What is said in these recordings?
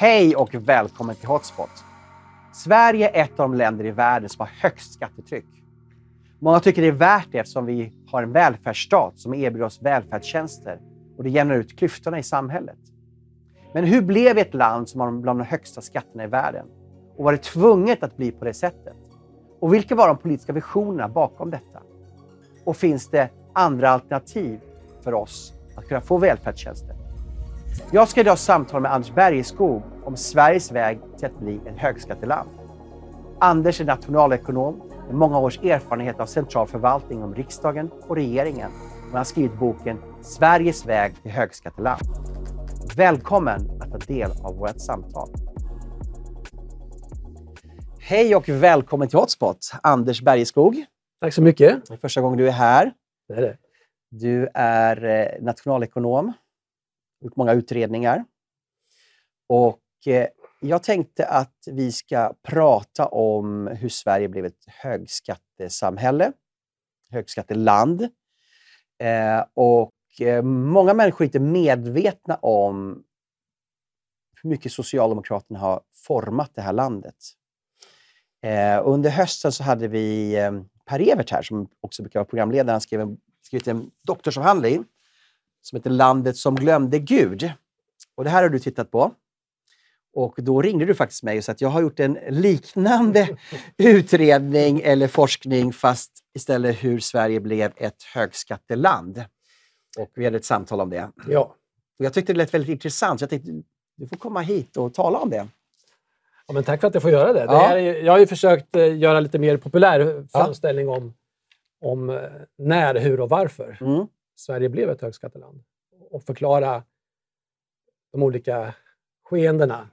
Hej och välkommen till Hotspot. Sverige är ett av de länder i världen som har högst skattetryck. Många tycker det är värt det eftersom vi har en välfärdsstat som erbjuder oss välfärdstjänster och det jämnar ut klyftorna i samhället. Men hur blev vi ett land som har bland de högsta skatterna i världen? Och var det tvunget att bli på det sättet? Och vilka var de politiska visionerna bakom detta? Och finns det andra alternativ för oss att kunna få välfärdstjänster? Jag ska idag samtala med Anders Bergeskog om Sveriges väg till att bli ett högskatteland. Anders är nationalekonom med många års erfarenhet av central förvaltning om riksdagen och regeringen och han har skrivit boken Sveriges väg till högskatteland. Välkommen att ta del av vårt samtal. Hej och välkommen till Hotspot, Anders Bergeskog. Tack så mycket. Det är första gången du är här. Det är det. Du är eh, nationalekonom, gjort många utredningar. Och eh, jag tänkte att vi ska prata om hur Sverige blev ett högskattesamhälle, högskatteland. Eh, och eh, många människor är inte medvetna om hur mycket Socialdemokraterna har format det här landet. Eh, under hösten så hade vi eh, Per Evert här, som också brukar vara programledare. Han skrev en, skrivit en doktorsavhandling som heter Landet som glömde Gud. Och Det här har du tittat på. Och Då ringde du faktiskt mig och sa att jag har gjort en liknande utredning eller forskning fast istället hur Sverige blev ett högskatteland. Och Vi hade ett samtal om det. Ja. Och jag tyckte det lät väldigt intressant. Så jag tänkte du får komma hit och tala om det. Ja, men tack för att jag får göra det. Ja. det är, jag har ju försökt eh, göra lite mer populär framställning ja. om, om eh, när, hur och varför mm. Sverige blev ett högskatteland. Och förklara de olika skeendena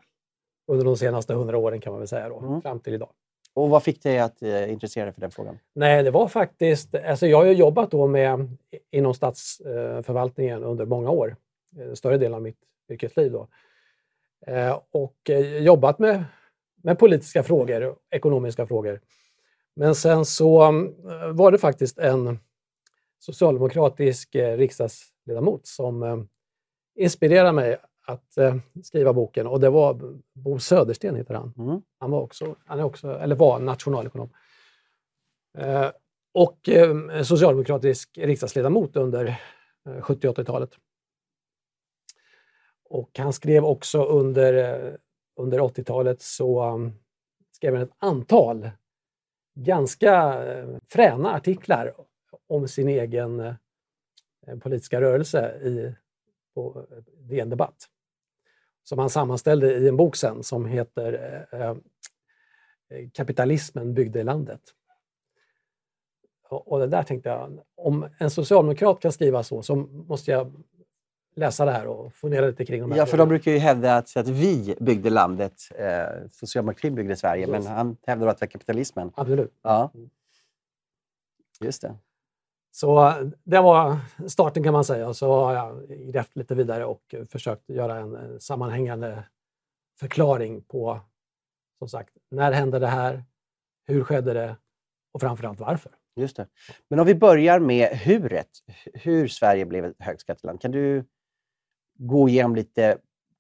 under de senaste hundra åren kan man väl säga, då, mm. fram till idag. Och vad fick dig att eh, intressera dig för den frågan? Nej, det var faktiskt... Alltså jag har jobbat då med, inom statsförvaltningen under många år, större delen av mitt yrkesliv. Då. och jobbat med med politiska frågor, ekonomiska frågor. Men sen så eh, var det faktiskt en socialdemokratisk eh, riksdagsledamot som eh, inspirerade mig att skriva boken och det var Bo Södersten heter han. Mm. Han var också, han är också, eller var nationalekonom. Och socialdemokratisk riksdagsledamot under 70 80-talet. Och han skrev också under under 80-talet så skrev han ett antal ganska fräna artiklar om sin egen uh, politiska rörelse i, på DN Debatt. Som han sammanställde i en bok sen som heter uh, Kapitalismen byggde landet. Och det där tänkte jag, om en socialdemokrat kan skriva så, så måste jag läsa det här och fundera lite kring de här Ja, för de brukar ju hävda att, att vi byggde landet. Eh, socialdemokratin byggde Sverige, Precis. men han hävdar att det var kapitalismen. Absolut. Ja. Just det. Så eh, det var starten kan man säga. och Så har jag grävt lite vidare och försökt göra en sammanhängande förklaring på, som sagt, när hände det här? Hur skedde det? Och framförallt varför. Just det. Men om vi börjar med huret, hur Sverige blev ett högskatteland. Kan du gå igenom lite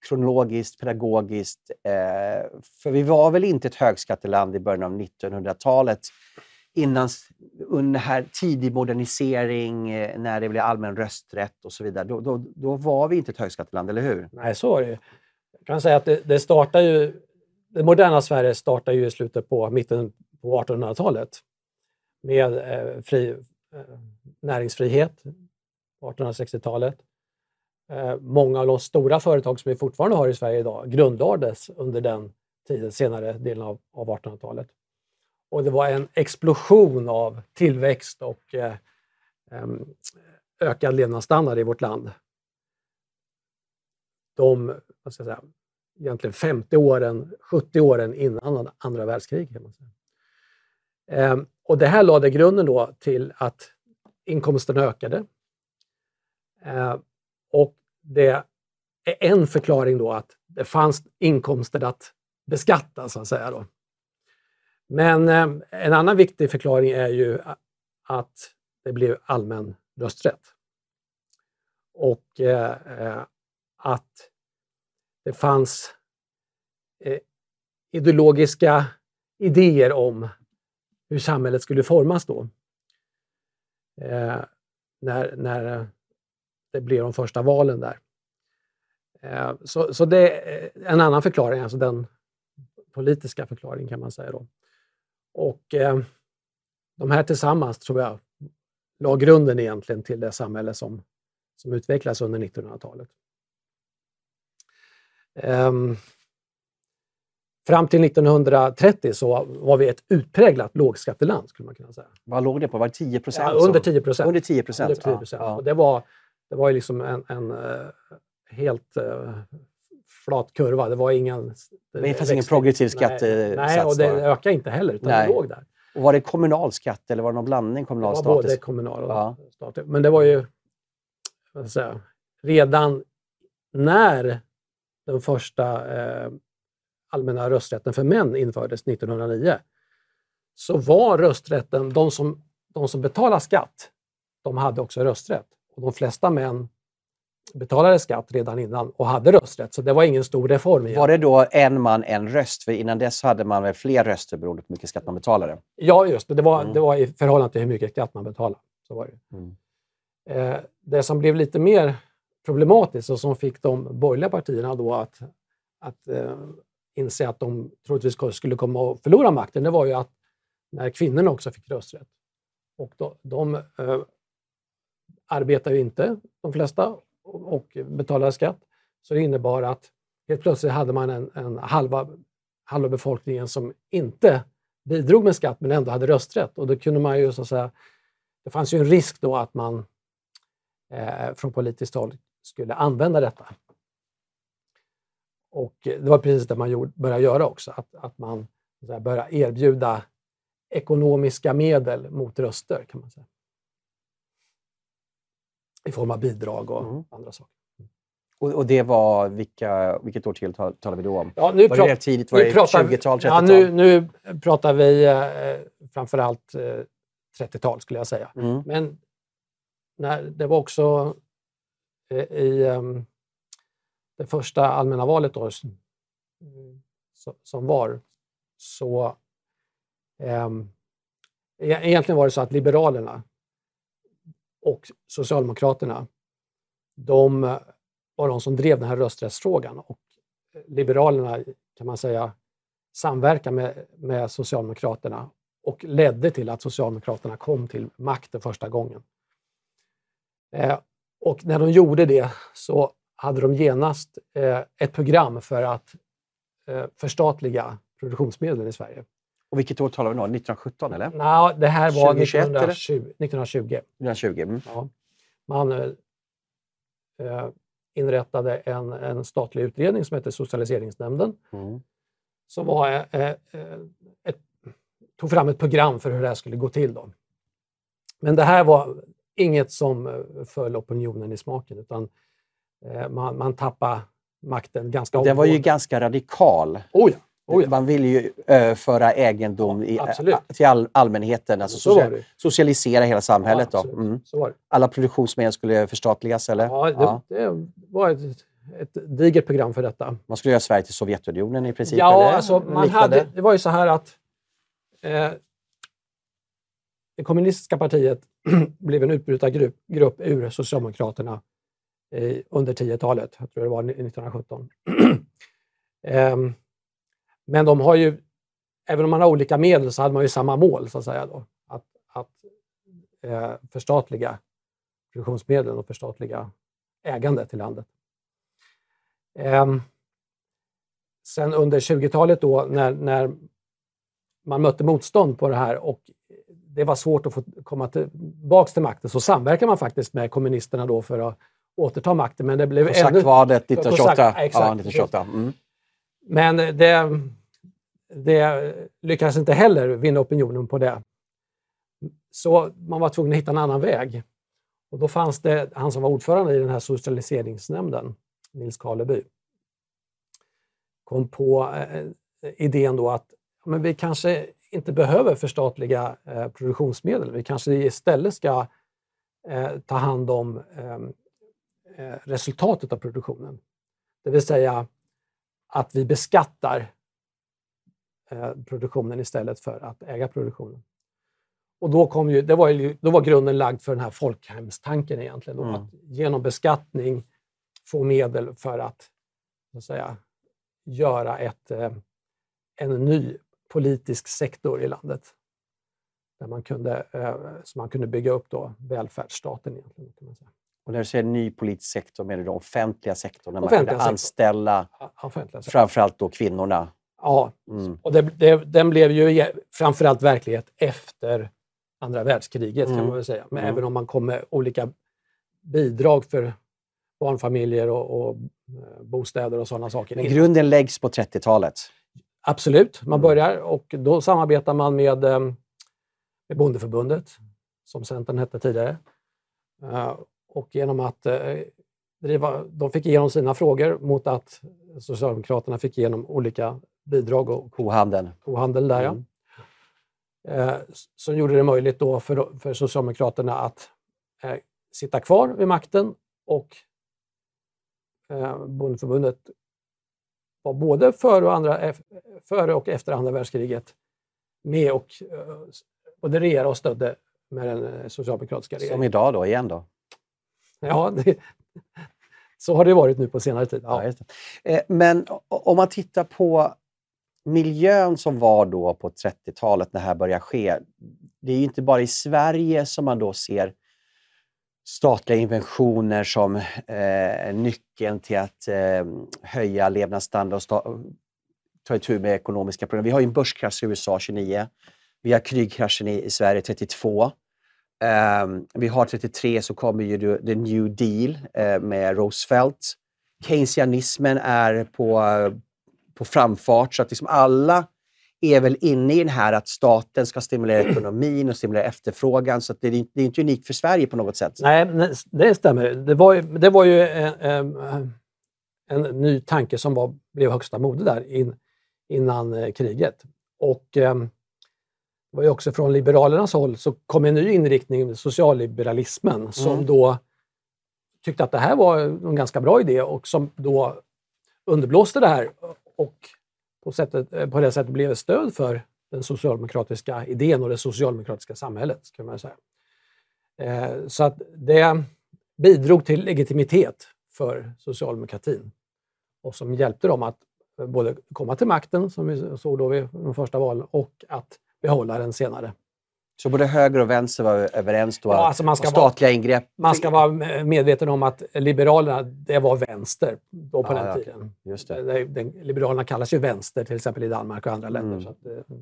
kronologiskt, pedagogiskt. Eh, för vi var väl inte ett högskatteland i början av 1900-talet innan under här tidig modernisering, eh, när det blev allmän rösträtt och så vidare. Då, då, då, var vi inte ett högskatteland, eller hur? Nej, så var det Jag kan säga att det, det startar ju... Det moderna Sverige startar ju i slutet på mitten på 1800-talet med eh, fri, eh, näringsfrihet på 1860-talet. Eh, många av de stora företag som vi fortfarande har i Sverige idag grundlades under den tiden, senare delen av, av 1800-talet. Och det var en explosion av tillväxt och eh, ökad levnadsstandard i vårt land. De, vad ska jag säga, egentligen 50 åren, 70 åren innan andra världskriget. Eh, och det här lade grunden då till att inkomsterna ökade. Eh, och det är en förklaring då att det fanns inkomster att beskatta, så att säga. Då. Men eh, en annan viktig förklaring är ju att det blev allmän rösträtt. Och eh, eh, att det fanns ideologiska idéer om hur samhället skulle formas då. Eh, när, när det blev de första valen där. Eh, så, så det är en annan förklaring, alltså den politiska förklaringen kan man säga. Då. Och eh, de här tillsammans tror jag la grunden egentligen till det samhälle som, som utvecklades under 1900-talet. Um, fram till 1930 så var vi ett utpräglat lågskatteland skulle man kunna säga. Vad låg det på? Var det 10 procent? Ja, under 10 procent. Under 10 procent. Ja, ja. det var, det var liksom en, en uh, helt uh, flat kurva. Det var ingen... Det, det fanns ingen progressiv skattesats? Nej, nej, och det ökade inte heller, utan nej. det låg där. Och var det kommunal skatt eller var det någon blandning kommunal Det var både kommunal och ja. statlig. Men det var ju vad säga, redan när den första eh, allmänna rösträtten för män infördes 1909 så var rösträtten, de som, de som betalade skatt, de hade också rösträtt. Och de flesta män betalade skatt redan innan och hade rösträtt, så det var ingen stor reform. Igen. Var det då en man, en röst? För innan dess hade man väl fler röster beroende på hur mycket skatt man betalade? Ja, just det. Det var, mm. det var i förhållande till hur mycket skatt man betalade. Så var det. Mm. Eh, det som blev lite mer problematiskt och som fick de borgerliga partierna då att, att eh, inse att de troligtvis skulle komma att förlora makten, det var ju att när kvinnorna också fick rösträtt. Och då, de eh, arbetar ju inte, de flesta, och betalade skatt. Så det innebar att helt plötsligt hade man en, en halva, halva befolkningen som inte bidrog med skatt men ändå hade rösträtt. Och då kunde man ju så att säga, det fanns ju en risk då att man eh, från politiskt håll skulle använda detta. Och det var precis det man gjorde, började göra också, att, att man började erbjuda ekonomiska medel mot röster kan man säga i form av bidrag och mm. andra saker. Och, och, det var, vilka, vilket årtionde talar vi då om? Ja, nu var det tidigt? Var det 20-tal, 30-tal? Ja, nu, nu pratar vi eh, framförallt eh, 30-tal skulle jag säga. Mm. Men när det var också eh, i eh, det första allmänna valet då, så, som var, så eh, egentligen var det så att Liberalerna och Socialdemokraterna, de var de som drev den här rösträttsfrågan. Och Liberalerna, kan man säga, samverkade med, med Socialdemokraterna och ledde till att Socialdemokraterna kom till makten första gången. Eh, och när de gjorde det så hade de genast eh, ett program för att eh, förstatliga produktionsmedlen i Sverige. Och vilket år talar vi nu 1917 eller? Nej, det här var 2021, 1920. 1920. 1920 mm. ja. Man eh, eh, inrättade en, en statlig utredning som hette Socialiseringsnämnden. Mm. Som var, eh, eh, ett, tog fram ett program för hur det här skulle gå till. Då. Men det här var inget som eh, föll opinionen i smaken utan eh, man, man tappade makten ganska omgående. Den var ju ganska radikal. Oh ja. Oh ja. Man vill ju överföra egendom i, till all, allmänheten, alltså social, socialisera hela samhället. Ja, då. Mm. Alla produktionsmedel skulle förstatligas? Eller? Ja, det, ja. det var ett, ett digert program för detta. Man skulle göra Sverige till Sovjetunionen i princip? Ja, eller? Alltså, man hade, det var ju så här att eh, det kommunistiska partiet blev en utbrytargrupp grupp ur Socialdemokraterna eh, under 10-talet. Jag tror det var 1917. eh, men de har ju, även om man har olika medel så hade man ju samma mål så att säga. Då, att att eh, förstatliga produktionsmedlen och förstatliga ägandet i landet. Eh, sen under 20-talet då när, när man mötte motstånd på det här och det var svårt att få komma tillbaka till makten så samverkade man faktiskt med kommunisterna då för att återta makten. Men det blev Kosackvadet 1928. Kosack, exakt, ja, 1928. Mm. Men det, det lyckades inte heller vinna opinionen på det. Så man var tvungen att hitta en annan väg. Och då fanns det han som var ordförande i den här socialiseringsnämnden, Nils Karleby, kom på eh, idén då att men vi kanske inte behöver förstatliga eh, produktionsmedel. Vi kanske istället ska eh, ta hand om ehm, eh resultatet av produktionen. Det vill säga att vi beskattar eh, produktionen istället för att äga produktionen. Och då, kom ju, det var ju, då var grunden lagd för den här folkhemstanken egentligen. Då, Mm. Att genom beskattning få medel för att, så att säga, göra ett, eh, en ny politisk sektor i landet. Där man kunde, eh, så man kunde bygga upp då välfärdsstaten. Egentligen, kan man säga. Och när du säger ny politisk sektor menar du den offentliga sektorn, när man Offentliga kunde anställa Ja, framförallt då kvinnorna. Ja, Mm. och det, det, den blev ju framförallt verklighet efter andra världskriget kan Mm. man väl säga. Men Mm. även om man kom med olika bidrag för barnfamiljer och, och eh, bostäder och sådana saker. Men grunden läggs på 30-talet. Absolut, man Mm. börjar och då samarbetar man med, eh, med Bondeförbundet, som Centern hette tidigare. Och genom att eh, driva, de fick igenom sina frågor mot att Socialdemokraterna fick igenom olika bidrag och Kohandeln. kohandel där. Mm. Ja. Eh, som gjorde det möjligt då för, för Socialdemokraterna att eh, sitta kvar vid makten och eh, Bondeförbundet var både före och, andra, före och efter andra världskriget med och eh, både regera och stödde med den socialdemokratiska Som regeringen. idag då, igen då. Ja, det, så har det varit nu på senare tid. Ja, Ja. Eh, Men om man tittar på miljön som var då på 30-talet när det här började ske. Det är ju inte bara i Sverige som man då ser statliga inventioner som eh, nyckeln till att eh, höja levnadsstandard och ta itu med ekonomiska problem. Vi har ju en börskrasch i USA 29. Vi har krygkraschen i, i Sverige 32. Ehm, vi har 33 så kommer ju the- New Deal eh, med Roosevelt. Keynesianismen är på, på framfart så att liksom alla är väl inne i den här att staten ska stimulera ekonomin och stimulera efterfrågan. Så att det, är, inte- det är inte unikt för Sverige på något sätt. Nej, det stämmer. Det var det var ju eh, eh, en ny tanke som var, blev högsta mode där in, innan eh, kriget. Och eh, det var ju också från Liberalernas håll så kom en ny inriktning, socialliberalismen, som Mm. då tyckte att det här var en ganska bra idé och som då underblåste det här och på, sättet, eh, på det sättet blev ett stöd för den socialdemokratiska idén och det socialdemokratiska samhället. kan man säga. Eh, Så att det bidrog till legitimitet för socialdemokratin och som hjälpte dem att både komma till makten, som vi såg då vid de första valen, och att behålla den senare. Så både höger och vänster var överens då. Ja, alltså man ska och vara- statliga ingrepp. Man ska vara medveten om att Liberalerna, det var vänster då på Ja, den ja, tiden. Just det. Den- Liberalerna kallas ju vänster till exempel i Danmark och andra länder. Mm. Så att, eh,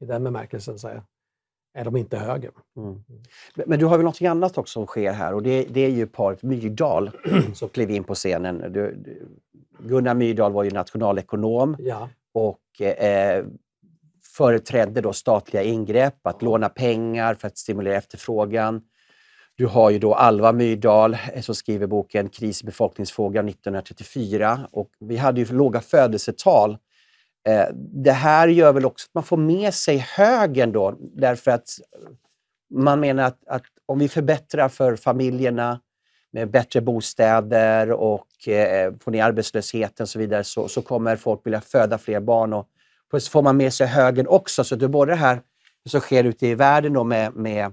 I den bemärkelsen så är, är de inte höger. Mm. Men- Men du har väl något annat också som sker här och det, det är ju paret Myrdal som klev in på scenen. Du, du, Gunnar Myrdal var ju nationalekonom Ja. och eh, företrädde då statliga ingrepp, att låna pengar för att stimulera efterfrågan. Du har ju då Alva Myrdal eh, som skriver boken Kris i befolkningsfrågan 1934 och vi hade ju låga födelsetal. Eh, det här gör väl också att man får med sig högern då därför att man menar att, att om vi förbättrar för familjerna med bättre bostäder och eh, får ner arbetslösheten och så vidare så, så kommer folk vilja föda fler barn. Och, så får man med sig högern också. Så det är både det här som sker ute i världen då med, med,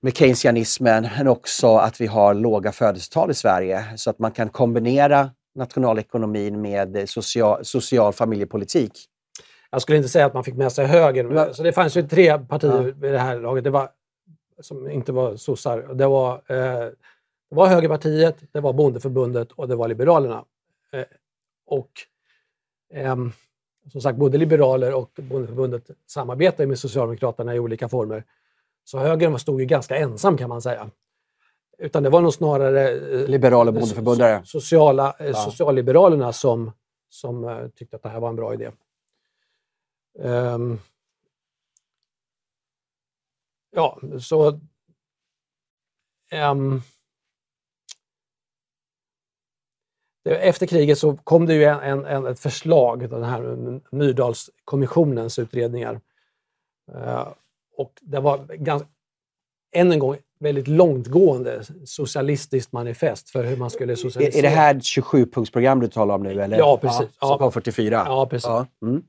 med keynesianismen men också att vi har låga födelsetal i Sverige så att man kan kombinera nationalekonomin med social, social familjepolitik. Jag skulle inte säga att man fick med sig högern. Så det fanns ju tre partier Ja. vid det här laget. Det var, som inte var sossar. Det var, eh, det var Högerpartiet, det var Bondeförbundet och det var Liberalerna. Eh, och ehm, som sagt, både liberaler och Bondeförbundet samarbetar med Socialdemokraterna i olika former. Så högern stod ju ganska ensam kan man säga. Utan det var nog snarare eh, Liberal och bondeförbundare. so- sociala, eh, Ja. socialliberalerna som, som eh, tyckte att det här var en bra idé. Ehm, ja, så... ehm, det, efter kriget så kom det ju en, en, ett förslag, den här Myrdalskommissionens utredningar. Eh, och det var ganska, än en gång väldigt långtgående socialistiskt manifest för hur man skulle socialisera. Är, är det här 27-punktsprogram du talar om nu? Eller? Ja, precis. Ja, som kom 44? Ja, precis. Ja. Mm.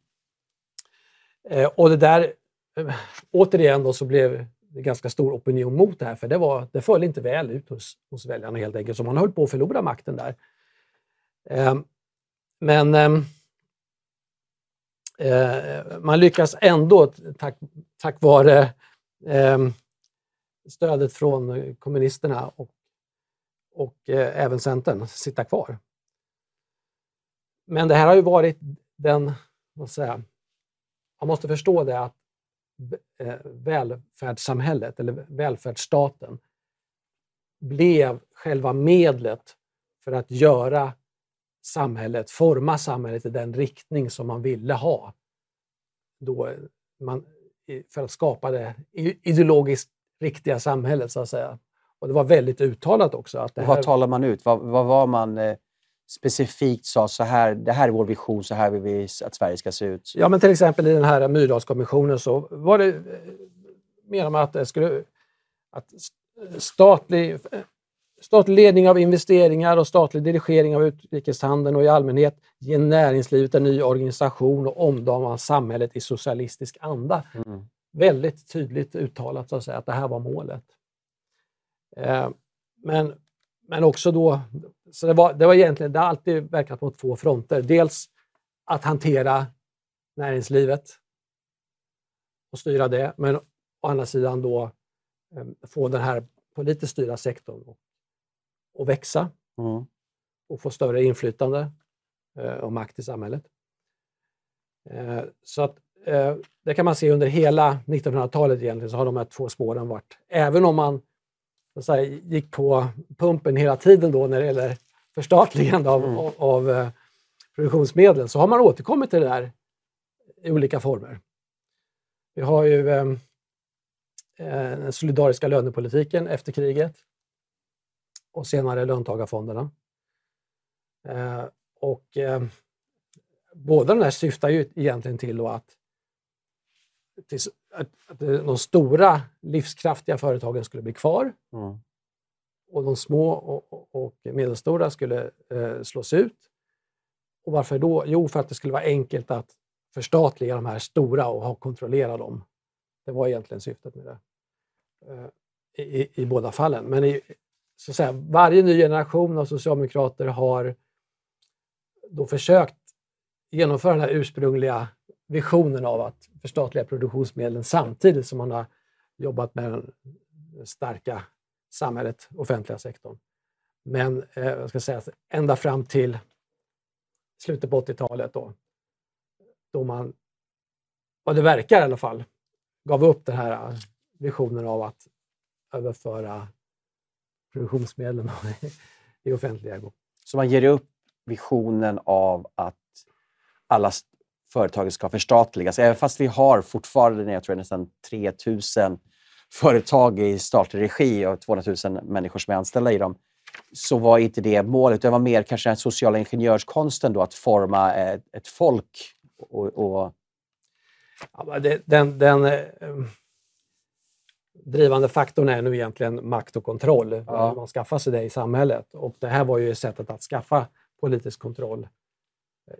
Eh, och det där, eh, återigen då så blev det ganska stor opinion mot det här, för det, var, det föll inte väl ut hos, hos väljarna helt enkelt, så man höll på att förlora makten där. Eh, men ehm, eh, man lyckas ändå, tack, tack vare ehm, stödet från kommunisterna och, och eh, även Centern, sitta kvar. Men det här har ju varit den, vad säga, man måste förstå det att eh, välfärdssamhället eller välfärdsstaten blev själva medlet för att göra samhället, forma samhället i den riktning som man ville ha. Då man, för att skapa det ideologiskt riktiga samhället så att säga. Och det var väldigt uttalat också. Att här... Vad talar man ut? Vad, vad var man eh, specifikt sa, så här, det här är vår vision, så här vill vi att Sverige ska se ut? Ja, men till exempel i den här Myrdalskommissionen så var det, eh, menar man att det skulle, att statlig, statlig ledning av investeringar och statlig dirigering av utrikeshandeln och i allmänhet ge näringslivet en ny organisation och omdana samhället i socialistisk anda. Mm väldigt tydligt uttalat så att, säga, att det här var målet. Eh, men, men också då, så det var, det var egentligen, det har alltid verkat på två fronter. Dels att hantera näringslivet och styra det, men å andra sidan då eh, få den här politiskt styrda sektorn att växa mm. och få större inflytande eh, och makt i samhället. Eh, så att eh, det kan man se under hela 1900-talet egentligen så har de här två spåren varit, även om man så säga, gick på pumpen hela tiden då när det gäller förstatligande av, mm. av, av produktionsmedlen, så har man återkommit till det där i olika former. Vi har ju eh den solidariska lönepolitiken efter kriget och senare löntagarfonderna. Eh, och eh, båda de här syftar ju egentligen till att att, att de stora livskraftiga företagen skulle bli kvar mm. och de små och, och medelstora skulle eh, slås ut. Och varför då? Jo, för att det skulle vara enkelt att förstatliga de här stora och ha kontrollera dem. Det var egentligen syftet med det eh, i, i, båda fallen. Men i, så att säga, varje ny generation av socialdemokrater har då försökt genomföra den här ursprungliga visionen av att förstatliga produktionsmedlen samtidigt som man har jobbat med det starka samhället, offentliga sektorn. Men eh, jag ska säga, ända fram till slutet på 80-talet då, då man, vad det verkar i alla fall, gav upp den här eh, visionen av att överföra produktionsmedlen i offentlig ägo. Så man ger upp visionen av att alla företaget ska förstatligas. Även fast vi har fortfarande jag tror nästan 3 000 företag i statlig regi och 200 000 människor som är anställda i dem, så var inte det målet. Det var mer kanske den sociala ingenjörskonsten då, att forma ett, ett folk. Och, och... Ja, den, den eh, drivande faktorn är nu egentligen makt och kontroll. Ja. Man skaffar sig det i samhället. Och det här var ju sättet att skaffa politisk kontroll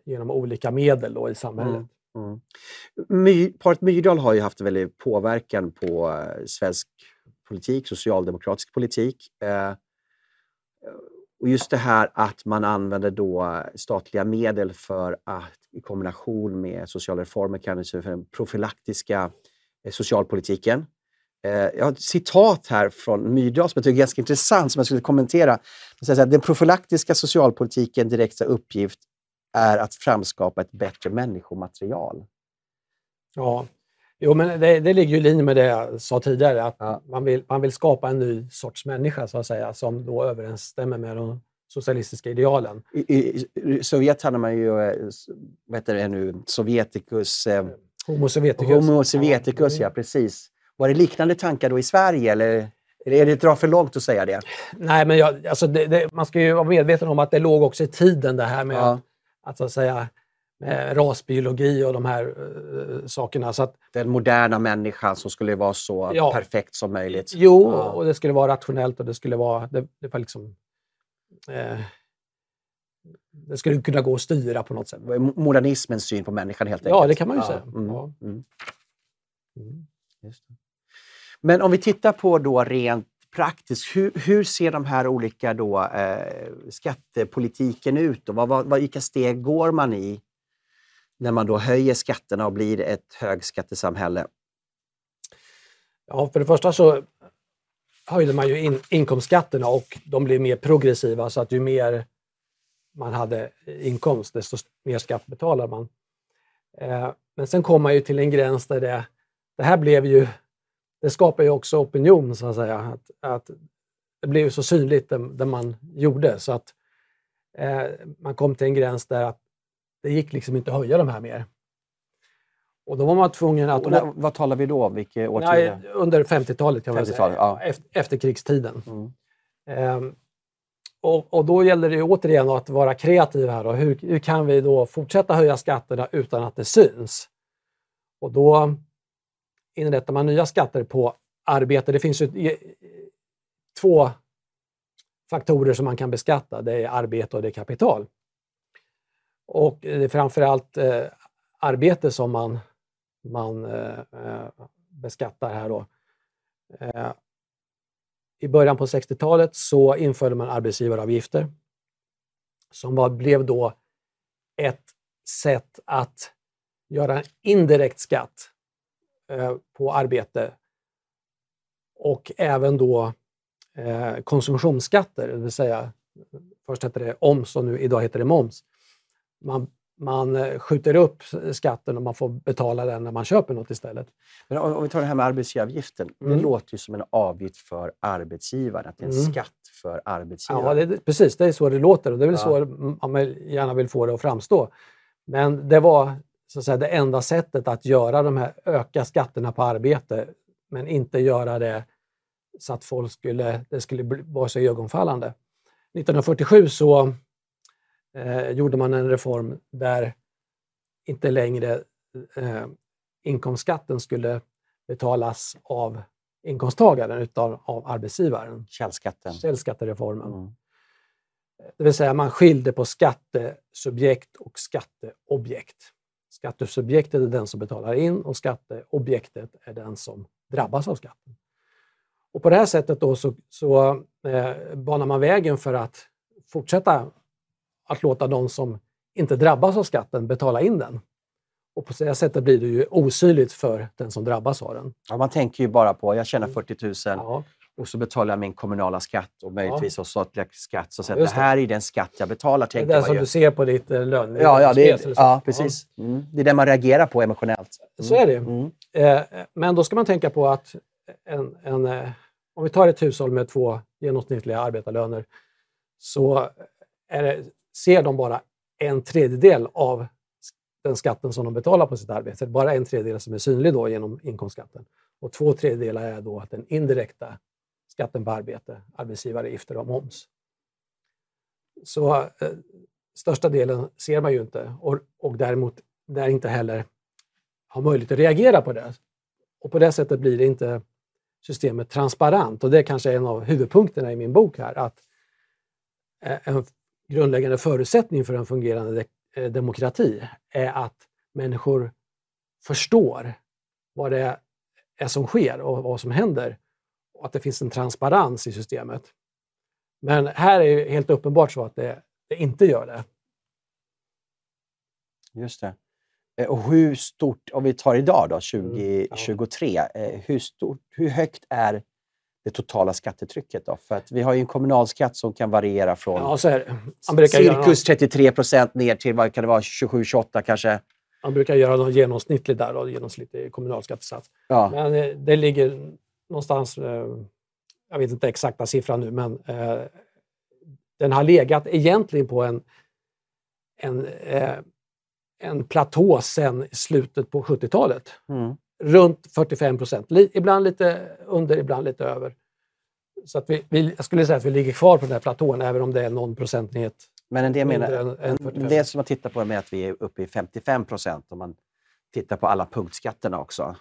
genom olika medel då i samhället. Mm. Mm. My, paret Myrdal har ju haft en väldig påverkan på eh, svensk politik, socialdemokratisk politik. Eh, och just det här att man använder då statliga medel för att i kombination med sociala reformer kan för den profylaktiska eh, socialpolitiken. Eh, jag har ett citat här från Myrdal som jag tycker är ganska intressant som jag skulle kommentera. Den profylaktiska socialpolitiken direkta uppgift är att framskapa ett bättre människomaterial. Ja, jo, men det, det ligger i linje med det jag sa tidigare, att ja. man, vill, man vill skapa en ny sorts människa så att säga, som då överensstämmer med de socialistiska idealen. I, i, i Sovjet hade man ju, eh, vad heter det nu, Sovjeticus... Eh, Homo sovjeticus. Homo sovjeticus, ja, ja precis. Var det liknande tankar då i Sverige eller? Är det att dra för långt att säga det? Nej, men jag, alltså det, det, man ska ju vara medveten om att det låg också i tiden det här med ja att så att säga rasbiologi och de här uh, sakerna. Så att, Den moderna människan som skulle vara så Ja. perfekt som möjligt. jo, Ja. och det skulle vara rationellt och det skulle vara... Det, det var liksom... Eh, det skulle kunna gå att styra på något sätt. Modernismens syn på människan helt Ja, enkelt. det kan man ju Ja, säga. Mm, Ja. mm, Mm. Men om vi tittar på då rent praktiskt, hur, hur ser de här olika då, eh, skattepolitiken ut? Och vad, vad, vad, vilka steg går man i när man då höjer skatterna och blir ett högskattesamhälle? Ja, för det första så höjde man ju in, inkomstskatterna och de blev mer progressiva så att ju mer man hade inkomst desto mer skatt betalar man. Eh, men sen kom man ju till en gräns där det, det här blev ju, det skapar ju också opinion så att säga. Att, att det blev så synligt det, det man gjorde så att eh, man kom till en gräns där att det gick liksom inte att höja de här mer. Och då var man tvungen att... Och när, vad talar vi då om? Vilket Nej, årtionde? under 50-talet kan man 50-talet, säga. ja. Efter, efterkrigstiden. Mm. Ehm, och, och då gäller det ju återigen att vara kreativ här. Då. Hur, hur kan vi då fortsätta höja skatterna utan att det syns? Och då inrättar man nya skatter på arbete. Det finns ju två faktorer som man kan beskatta. Det är arbete och det är kapital. Och det är framförallt eh, arbete som man, man eh, eh beskattar här. Då. Eh, I början på 60-talet så införde man arbetsgivaravgifter som var, blev då ett sätt att göra en indirekt skatt på arbete och även då eh, konsumtionsskatter, det vill säga först hette det OMS och nu idag heter det moms. Man, man eh, skjuter upp skatten och man får betala den när man köper något istället. Men om, vi tar det här med arbetsgivaravgiften. Det Mm. låter ju som en avgift för arbetsgivaren, att det är en Mm. skatt för arbetsgivaren. Ja, det, det- precis, det är så det låter och det är väl Ja. så man gärna vill få det att framstå. Men det var så att säga, det enda sättet att göra de här, öka skatterna på arbete, men inte göra det så att folk skulle, det skulle vara så ögonfallande. 1947 så eh, gjorde man en reform där inte längre eh, inkomstskatten skulle betalas av inkomsttagaren utan av arbetsgivaren. Källskatten. Källskattereformen. Mm. Det vill säga man skilde på skattesubjekt och skatteobjekt. Skattesubjektet är den som betalar in och skatteobjektet är den som drabbas av skatten. Och på det här sättet då så, så eh, banar man vägen för att fortsätta att låta de som inte drabbas av skatten betala in den. Och på det sättet blir det ju osynligt för den som drabbas av den. Ja, man tänker ju bara på, jag tjänar 40 000 Ja, och så betalar jag min kommunala skatt och möjligtvis också statliga skatt. Så att det det. här är den skatt jag betalar, det är tänker det man som ju. du ser på ditt eh, lön. Ja, ja, det är, ja, precis. Mm. Det är det man reagerar på emotionellt. Så är det. Mm. Eh, Men då ska man tänka på att en, en, eh, om vi tar ett hushåll med två genomsnittliga arbetarlöner så är det, ser de bara en tredjedel av den skatten som de betalar på sitt arbete. Bara en tredjedel som är synlig då genom inkomstskatten. Och två tredjedelar är då den indirekta skatten på arbete, arbetsgivaravgifter och moms. Så eh, största delen ser man ju inte och, och däremot där inte heller har möjlighet att reagera på det. Och på det sättet blir det inte systemet transparent. Och det är kanske en av huvudpunkterna i min bok här. Att eh, en grundläggande förutsättning för en fungerande de- eh, demokrati är att människor förstår vad det är som sker och vad som händer. Och att det finns en transparens i systemet. Men här är det helt uppenbart så att det, det inte gör det. Just det. Eh, Och hur stort, om vi tar idag då, Mm, ja. 2023, eh, hur, stort, hur högt är det totala skattetrycket då? För att vi har ju en kommunalskatt som kan variera från Ja, cirkus 33 procent ner till vad kan det vara, 27-28 kanske? man brukar göra någon genomsnittlig där, då, genomsnittlig kommunalskattesats. Ja. Men eh, det ligger någonstans, eh, jag vet inte exakta siffran nu, men eh, den har legat egentligen på en, en, eh, en platå sedan slutet på 70-talet. Mm. Runt 45 procent. Ibland lite under, ibland lite över. Så att vi, vi, jag skulle säga att vi ligger kvar på den här platån, även om det är någon procentenhet Men en Mindre menar, än 45. det som man tittar på är att vi är uppe i 55 procent om man tittar på alla punktskatterna också.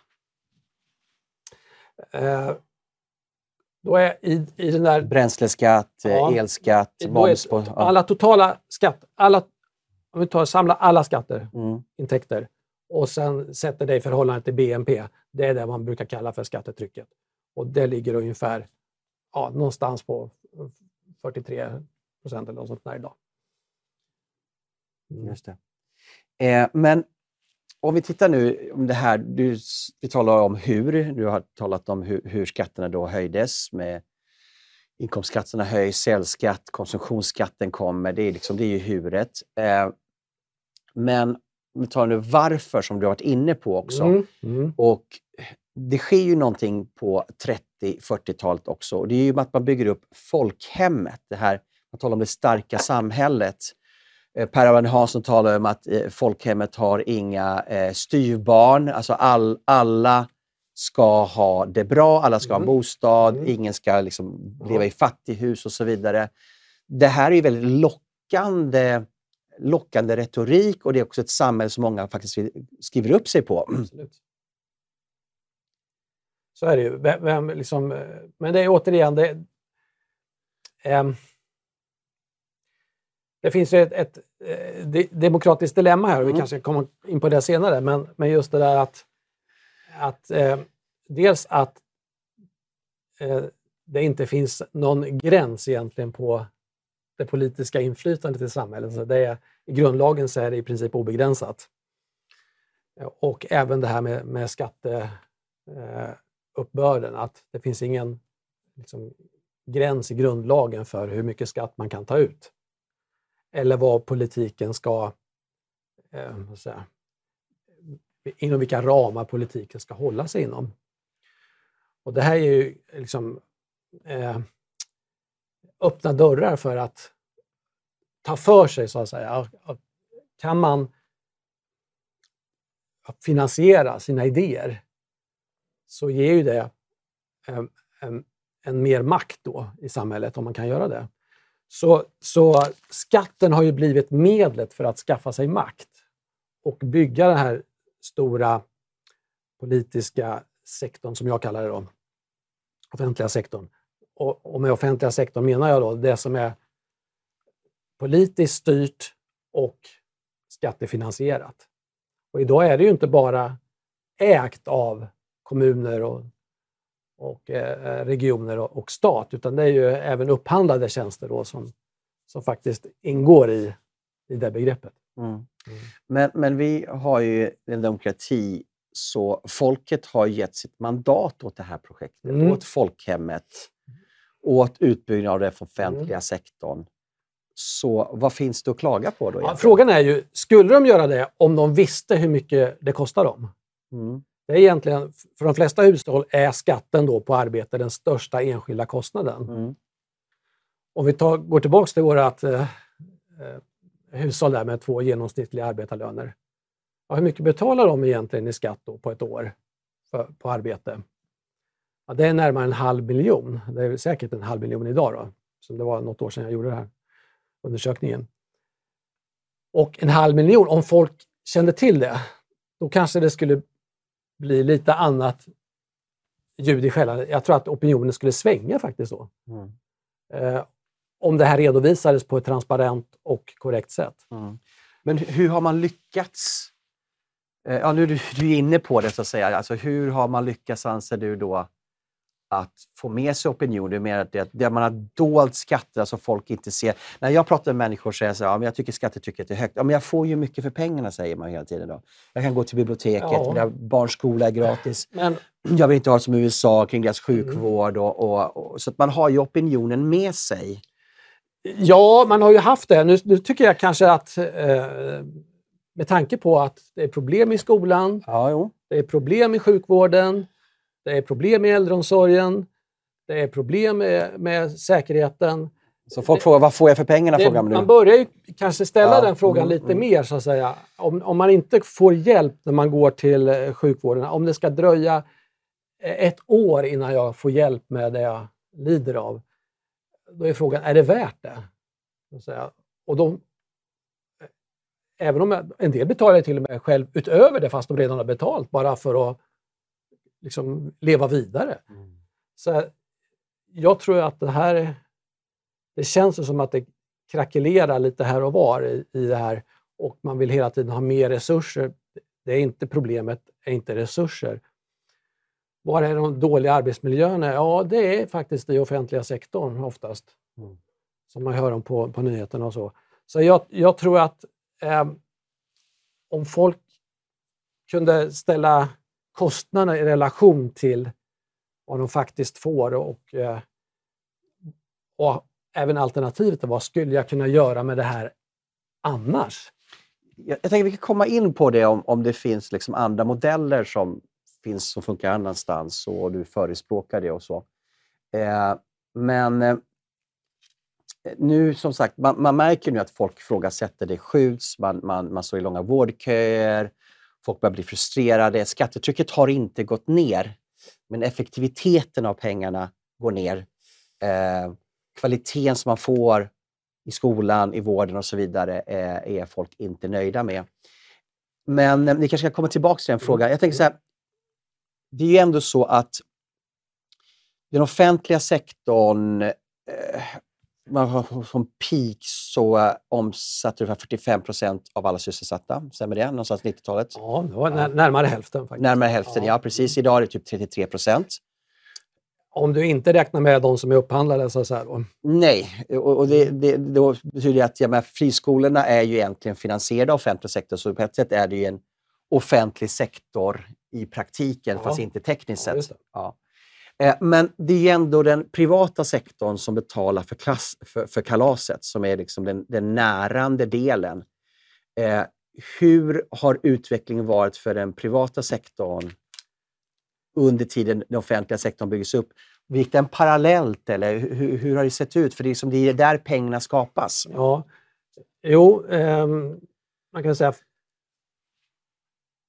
Eh, då är i, i den där Bränsleskatt, eh, Ja. elskatt, då är moms på... Ja. alla totala skatt, alla, om vi tar samlar alla skatter, Mm. intäkter och sen sätter det i förhållande till BNP. Det är det man brukar kalla för skattetrycket. Och det ligger ungefär ja, någonstans på 43 procent eller något sånt där idag. Mm. Just det. Eh, men om vi tittar nu om det här, du, vi talar om hur, du har talat om hur, hur skatterna då höjdes med inkomstskatterna höjs, säljskatt, konsumtionsskatten kommer, det är, liksom, det är ju huret. Eh, men om vi tar nu varför som du har varit inne på också. Mm. Mm. Och det sker ju någonting på 30-40-talet också. Och det är ju att man bygger upp folkhemmet. Det här, man talar om det starka samhället. Eh, Per Albin Hansson talar om att eh, folkhemmet har inga eh, styvbarn. Alltså all, alla ska ha det bra, alla ska ha Mm. bostad, Mm. ingen ska liksom leva i fattighus och så vidare. Det här är ju väldigt lockande, lockande retorik och det är också ett samhälle som många faktiskt skriver upp sig på. Absolut. Så är det ju. Vem, vem liksom, men det är återigen, det, ehm, det finns ju ett, ett eh, de- demokratiskt dilemma här och vi Mm. kanske kommer in på det senare. Men, men just det där att, att eh, dels att eh, det inte finns någon gräns egentligen på det politiska inflytandet i samhället. Så det är, I grundlagen så är det i princip obegränsat. Och även det här med, med skatteuppbörden, att det finns ingen liksom, gräns i grundlagen för hur mycket skatt man kan ta ut. Eller vad politiken ska, eh, säga, inom vilka ramar politiken ska hålla sig inom. Och det här är ju liksom eh, öppna dörrar för att ta för sig, så att säga. Kan man finansiera sina idéer så ger ju det en, en, en mer makt då i samhället om man kan göra det. Så, så skatten har ju blivit medlet för att skaffa sig makt och bygga den här stora politiska sektorn som jag kallar det då, offentliga sektorn. Och, och med offentliga sektorn menar jag då det som är politiskt styrt och skattefinansierat. Och idag är det ju inte bara ägt av kommuner och, och eh, regioner och, och stat, utan det är ju även upphandlade tjänster då som, som faktiskt ingår i, i det begreppet. Mm. Men, men vi har ju en demokrati, så folket har gett sitt mandat åt det här projektet, Mm. åt folkhemmet, åt utbyggnad av den offentliga Mm. sektorn. Så vad finns det att klaga på då? Ja, frågan är ju, skulle de göra det om de visste hur mycket det kostar dem? Mm. Det är egentligen, för de flesta hushåll är skatten då på arbete den största enskilda kostnaden. Mm. Om vi tar, går tillbaka till vårt eh, eh, hushåll där med två genomsnittliga arbetarlöner. Ja, hur mycket betalar de egentligen i skatt på ett år för, på arbete? Ja, det är närmare en halv miljon. Det är säkert en halv miljon idag då, som det var något år sedan jag gjorde den här undersökningen. Och en halv miljon, om folk kände till det, då kanske det skulle bli lite annat ljud i skällan. Jag tror att opinionen skulle svänga faktiskt då. Mm. Eh, om det här redovisades på ett transparent och korrekt sätt. Mm. Men hu- hur har man lyckats? Eh, Ja, nu är du, du är inne på det, så att säga. Alltså, hur har man lyckats, anser du, då, att få med sig opinion? Menar att det, det man har dolt skatter, alltså folk inte ser. När jag pratar med människor säger jag så här, ja, men jag tycker skattetrycket är högt. Ja, men jag får ju mycket för pengarna, säger man hela tiden. Då. Jag kan gå till biblioteket, Ja. mina barns skola är gratis. Men Jag vill inte ha det som i USA kring deras sjukvård. Och, och, och, så att man har ju opinionen med sig. ja, man har ju haft det. Nu, nu tycker jag kanske att eh, med tanke på att det är problem i skolan, Ja, det är problem i sjukvården, det är problem i äldreomsorgen, det är problem med, med säkerheten. Så folk frågar, vad får jag för pengarna? Det, frågar man nu. man börjar ju kanske ställa Ja, den frågan mm, lite mm. mer så att säga. Om, om man inte får hjälp när man går till eh, sjukvården, om det ska dröja eh, ett år innan jag får hjälp med det jag lider av, då är frågan, är det värt det? Och de, även om en del betalar till och med själv utöver det fast de redan har betalt bara för att liksom leva vidare. Mm. Så jag tror att det här, det känns som att det krackelerar lite här och var i, i det här och man vill hela tiden ha mer resurser. Det är inte problemet, är inte resurser. Var är de dåliga arbetsmiljöerna? Ja, det är faktiskt i offentliga sektorn oftast. Mm. Som man hör om på, på nyheterna och så. Så jag, jag tror att eh, om folk kunde ställa kostnaderna i relation till vad de faktiskt får och, eh, och även alternativet vad skulle jag kunna göra med det här annars? Jag, jag tänker att vi kan komma in på det om, om det finns liksom andra modeller som finns som funkar annanstans och du förespråkar det och så. Eh, men eh, nu som sagt, man, man, märker nu att folk ifrågasätter, det skjuts, man, man, man står i långa vårdköer, folk börjar bli frustrerade. Skattetrycket har inte gått ner, men effektiviteten av pengarna går ner. Eh, kvaliteten som man får i skolan, i vården och så vidare eh, är folk inte nöjda med. Men eh, ni kanske ska komma tillbaka till den frågan. Jag tänker så här, det är ju ändå så att den offentliga sektorn eh, eh, som peak så eh, omsatte ungefär 45 procent av alla sysselsatta. Stämmer det? Någonstans 90-talet? Ja, det var närmare hälften. Faktiskt. Närmare hälften, ja. ja precis. Idag är det typ 33 procent. Om du inte räknar med de som är upphandlade så att säga? Då. Nej, och, och det, det, då betyder det att ja, men friskolorna är ju egentligen finansierade av offentlig sektor, så på ett sätt är det ju en offentlig sektor i praktiken, ja. fast inte tekniskt ja, sett. Ja. Eh, men det är ju ändå den privata sektorn som betalar för, klass, för, för kalaset, som är liksom den, den närande delen. Eh, hur har utvecklingen varit för den privata sektorn under tiden den offentliga sektorn byggs upp? Gick den parallellt eller hur, hur, har det sett ut? För det är, liksom, det är där pengarna skapas. Ja, jo, eh, man kan säga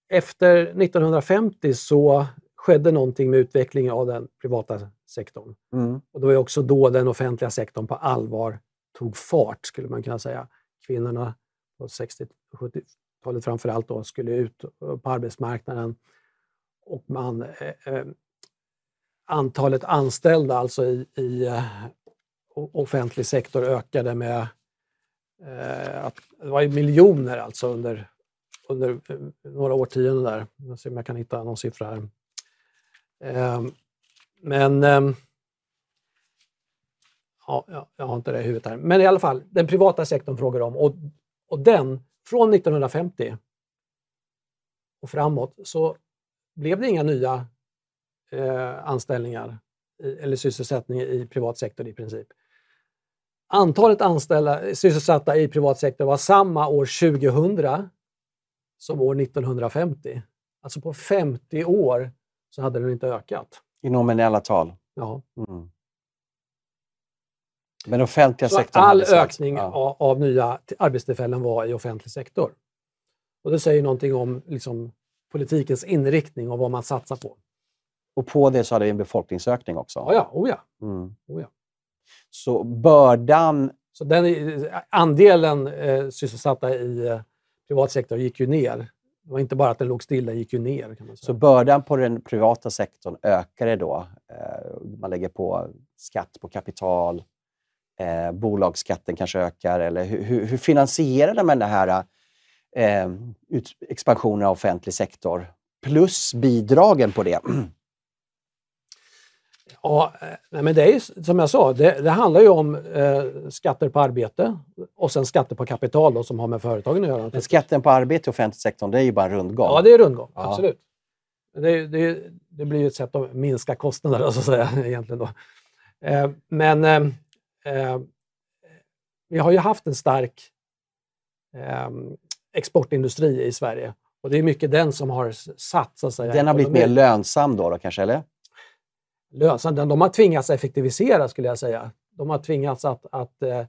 efter 1950 så skedde någonting med utvecklingen av den privata sektorn. Mm. Och det var också då den offentliga sektorn på allvar tog fart, skulle man kunna säga. Kvinnorna på 60 70-talet framför allt då, skulle ut på arbetsmarknaden och man, eh, eh antalet anställda alltså i, i eh, offentlig sektor ökade med eh, att, det var miljoner alltså under, under eh, några årtionden där. Jag ska se om jag kan hitta någon siffra här. Ehm, men ehm, ja, jag har inte det i huvudet här. Men i alla fall, den privata sektorn frågar om och, och den, från 1950 och framåt, så blev det inga nya eh, anställningar i, eller sysselsättning i privat sektor i princip. Antalet anställda sysselsatta i privat sektor var samma år 2000 som år 1950. Alltså på 50 år så hade den inte ökat. I nominella tal? Ja. Mm. Men offentliga så sektorn all ökning ja. av, nya arbetstillfällen var i offentlig sektor. Och det säger någonting om liksom, politikens inriktning och vad man satsar på. Och på det så hade vi en befolkningsökning också? Ja, ja. Oh ja. Mm. Oh ja. Så bördan... Så den, andelen eh, sysselsatta i eh, privat sektor gick ju ner det var inte bara att den låg stilla, den gick ju ner. Kan man säga. Så bördan på den privata sektorn ökade då? Eh, man lägger på skatt på kapital, eh, bolagsskatten kanske ökar. Eller hur, hur finansierade man den här eh, expansionen av offentlig sektor? Plus bidragen på det. Ja, eh, men det är som jag sa, det, det handlar ju om eh, skatter på arbete och sen skatter på kapital då, som har med företagen att göra. Men skatten på arbete i offentlig sektorn, det är ju bara rundgång. Ja, det är rundgång. Ja. Absolut. Det, det, det, blir ju ett sätt att minska kostnader, så att säga, egentligen. Då. Eh, men eh, eh, vi har ju haft en stark eh, exportindustri i Sverige och det är mycket den som har satt, så att säga. Den har blivit mer lönsam då, då kanske, eller? Lönsam. De har tvingats effektivisera skulle jag säga. De har tvingats att, att eh,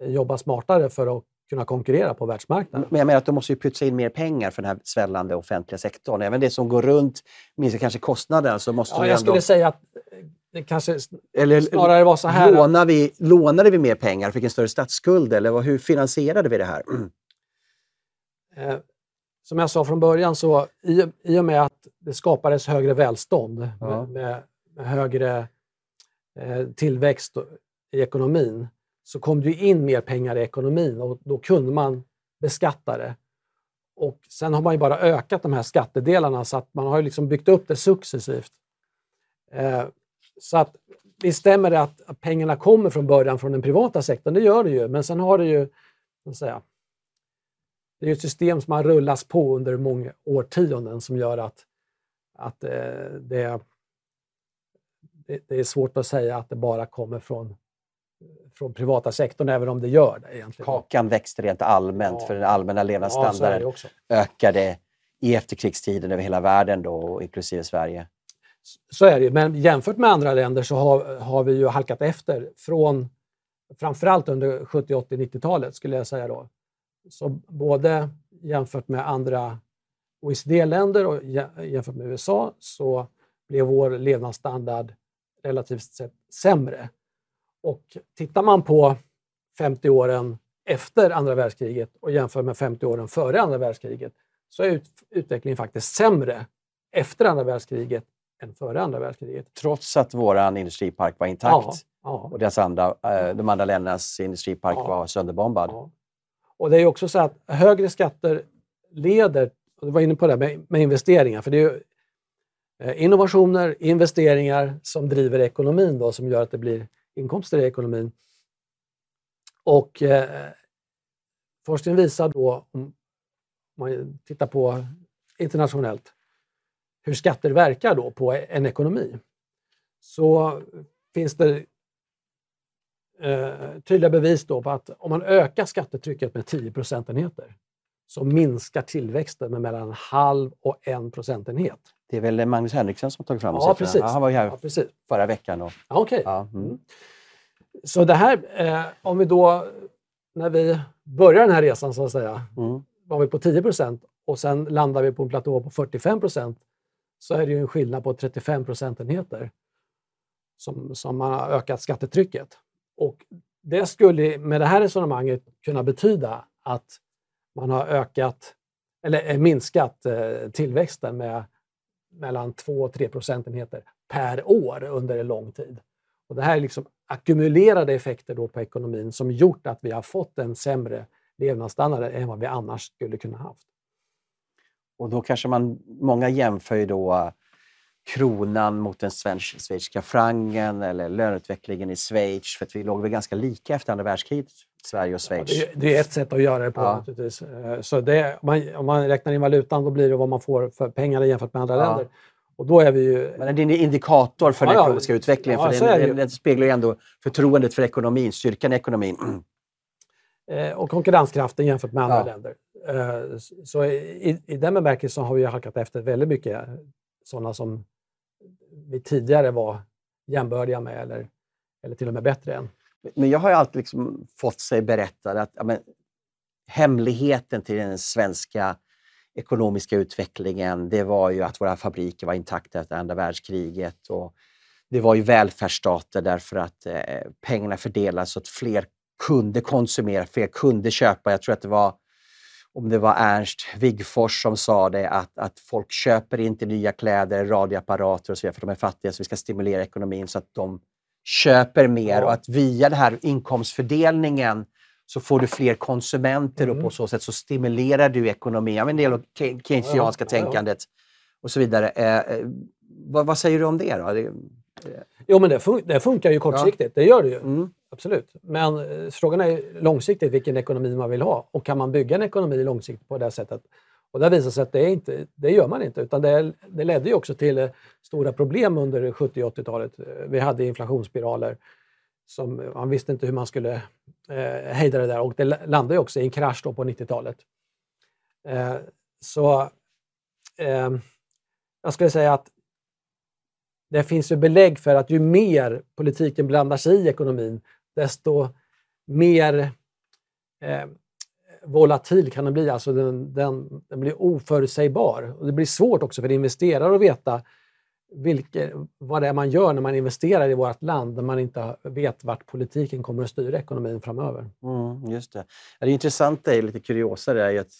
jobba smartare för att kunna konkurrera på världsmarknaden. Men jag menar att de måste ju pytsa in mer pengar för den här svällande offentliga sektorn. Även det som går runt minskar kanske kostnaderna så måste Ja, jag ändå... skulle säga att det kanske Eller snarare var så här. lånar vi, lånade vi mer pengar, fick en större statsskuld eller hur finansierade vi det här? Mm. Eh, som jag sa från början, så i, i och med att det skapades högre välstånd Ja. med, med högre eh, tillväxt i ekonomin så kom det ju in mer pengar i ekonomin och då kunde man beskatta det. Och sen har man ju bara ökat de här skattedelarna så att man har ju liksom byggt upp det successivt. Eh, så att visst stämmer det att pengarna kommer från början från den privata sektorn, det gör det ju, men sen har det ju, så att säga, det är ett system som har rullats på under många årtionden som gör att, att eh, det, det, det är svårt att säga att det bara kommer från, från privata sektorn, även om det gör det egentligen. Kakan växte rent allmänt Ja. för den allmänna Ja, levnadsstandarden också. ökade i efterkrigstiden över hela världen, då, inklusive Sverige. Så är det ju. men jämfört med andra länder så har, har vi ju halkat efter från framförallt under 70, 80, 90-talet skulle jag säga då. Så både jämfört med andra OECD-länder och jä- jämfört med USA så blev vår levnadsstandard relativt sett sämre. Och tittar man på 50 åren efter andra världskriget och jämför med 50 åren före andra världskriget så är ut, utvecklingen faktiskt sämre efter andra världskriget än före andra världskriget. Trots att vår industripark var intakt Ja, ja, och deras andra, eh, de andra ländernas industripark Ja. var sönderbombad. Och det är också så att högre skatter leder, och du var inne på det med, med investeringar, för det är Eh, innovationer, investeringar som driver ekonomin då, som gör att det blir inkomster i ekonomin. Och eh, forskningen visar då, om man tittar på internationellt, hur skatter verkar då på en ekonomi. Så finns det eh, tydliga bevis då på att om man ökar skattetrycket med 10 procentenheter så minskar tillväxten med mellan en halv och en procentenhet. Det är väl Magnus Henriksson som har tagit fram Ja, precis. Han var ju här Ja, precis. förra veckan. Och, Ja, Okej. ja, mm. Så det här, eh, om vi då, när vi börjar den här resan så att säga, Mm. var vi på 10 procent och sen landar vi på en platå på 45 procent så är det ju en skillnad på 35 procentenheter som, som har ökat skattetrycket. Och det skulle med det här resonemanget kunna betyda att man har ökat eller eh, minskat eh, tillväxten med mellan 2 och 3 procentenheter per år under en lång tid. Och det här är liksom ackumulerade effekter då på ekonomin som gjort att vi har fått en sämre levnadsstandard än vad vi annars skulle kunna haft. Och då kanske man, många jämför ju då kronan mot den schweiziska frangen eller löneutvecklingen i Schweiz. För vi låg väl ganska lika efter andra världskriget, Sverige och Ja, Schweiz. det, är- det är ett sätt att göra det på Ja. naturligtvis. Eh, Så det, om, man, om man räknar in valutan då blir det vad man får för pengar jämfört med andra Ja. länder. Och då är vi ju... Men det är en indikator för den Ja, ja. ekonomiska utvecklingen. Ja, för den, ju. den speglar ju ändå förtroendet för ekonomin, styrkan i ekonomin. Eh, och konkurrenskraften jämfört med andra Ja. länder. Eh, Så i, i den bemärkelsen har vi halkat efter väldigt mycket sådana som vi tidigare var jämbördiga med eller, eller till och med bättre än. Men jag har ju alltid liksom fått sig berättat att ja, men, hemligheten till den svenska ekonomiska utvecklingen, det var ju att våra fabriker var intakta efter andra världskriget. Och det var ju välfärdsstater därför att eh, pengarna fördelades så att fler kunde konsumera, fler kunde köpa. Jag tror att det var om det var Ernst Wigforss som sa det, att, att folk köper inte nya kläder, radioapparater och så vidare för de är fattiga, så vi ska stimulera ekonomin så att de köper mer och att via den här inkomstfördelningen så får du fler konsumenter och Mm. på så sätt så stimulerar du ekonomin. Ja, men En del av ke- keynesianska Ja, ja, ja. tänkandet och så vidare. Eh, eh, vad, vad säger du om det då? Jo, men det, fun- det funkar ju kortsiktigt, det gör det ju. mm, Absolut. Men eh, frågan är långsiktigt vilken ekonomi man vill ha. Och kan man bygga en ekonomi långsiktigt på det sättet? Och det visar sig att det, är inte, det gör man inte. Utan det, det ledde ju också till eh, stora problem under 70 och 80-talet. Eh, Vi hade inflationsspiraler. Som, man visste inte hur man skulle eh, hejda det där och det la- landade ju också i en krasch då på 90-talet. Eh, så eh, jag skulle säga att det finns ju belägg för att ju mer politiken blandar sig i ekonomin, desto mer eh, volatil kan den bli. Alltså den, den, den blir oförutsägbar. Och det blir svårt också för investerare att veta vilke, vad det är man gör när man investerar i vårt land när man inte vet vart politiken kommer att styra ekonomin framöver. Mm, just det. Det intressanta, är lite kuriosa, det är att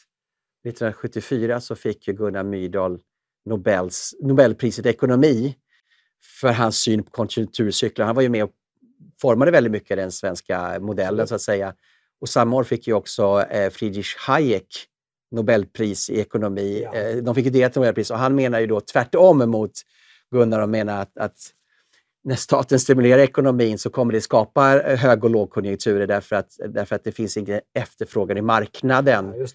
1974 så fick ju Gunnar Myrdal Nobels, Nobelpriset i ekonomi för hans syn på konjunkturcyklar. Han var ju med och formade väldigt mycket den svenska modellen så att säga. Och samma år fick ju också eh, Friedrich Hayek Nobelpris i ekonomi. Ja. Eh, de fick ju delat Nobelpris och han menar ju då tvärtom mot Gunnar och menar att, att när staten stimulerar ekonomin så kommer det skapa hög och lågkonjunkturer därför att, därför att det finns ingen efterfrågan i marknaden ja,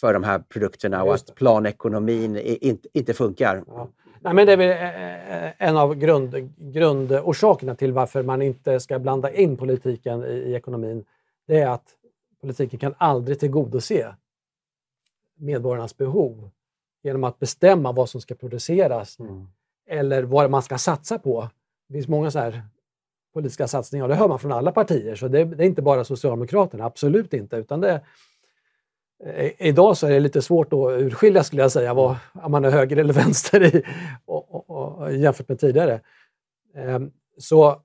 för de här produkterna och att planekonomin inte, inte funkar. Ja. Nej, men det är väl eh, eh, en av grund, grundorsakerna till varför man inte ska blanda in politiken i, i ekonomin. Det är att politiken kan aldrig tillgodose medborgarnas behov genom att bestämma vad som ska produceras mm. eller vad man ska satsa på. Det finns många så här politiska satsningar och det hör man från alla partier, så det, det är inte bara Socialdemokraterna, absolut inte. Utan det, Idag så är det lite svårt att urskilja skulle jag säga, vad, om man är höger eller vänster i, och, och, och, jämfört med tidigare. Ehm, så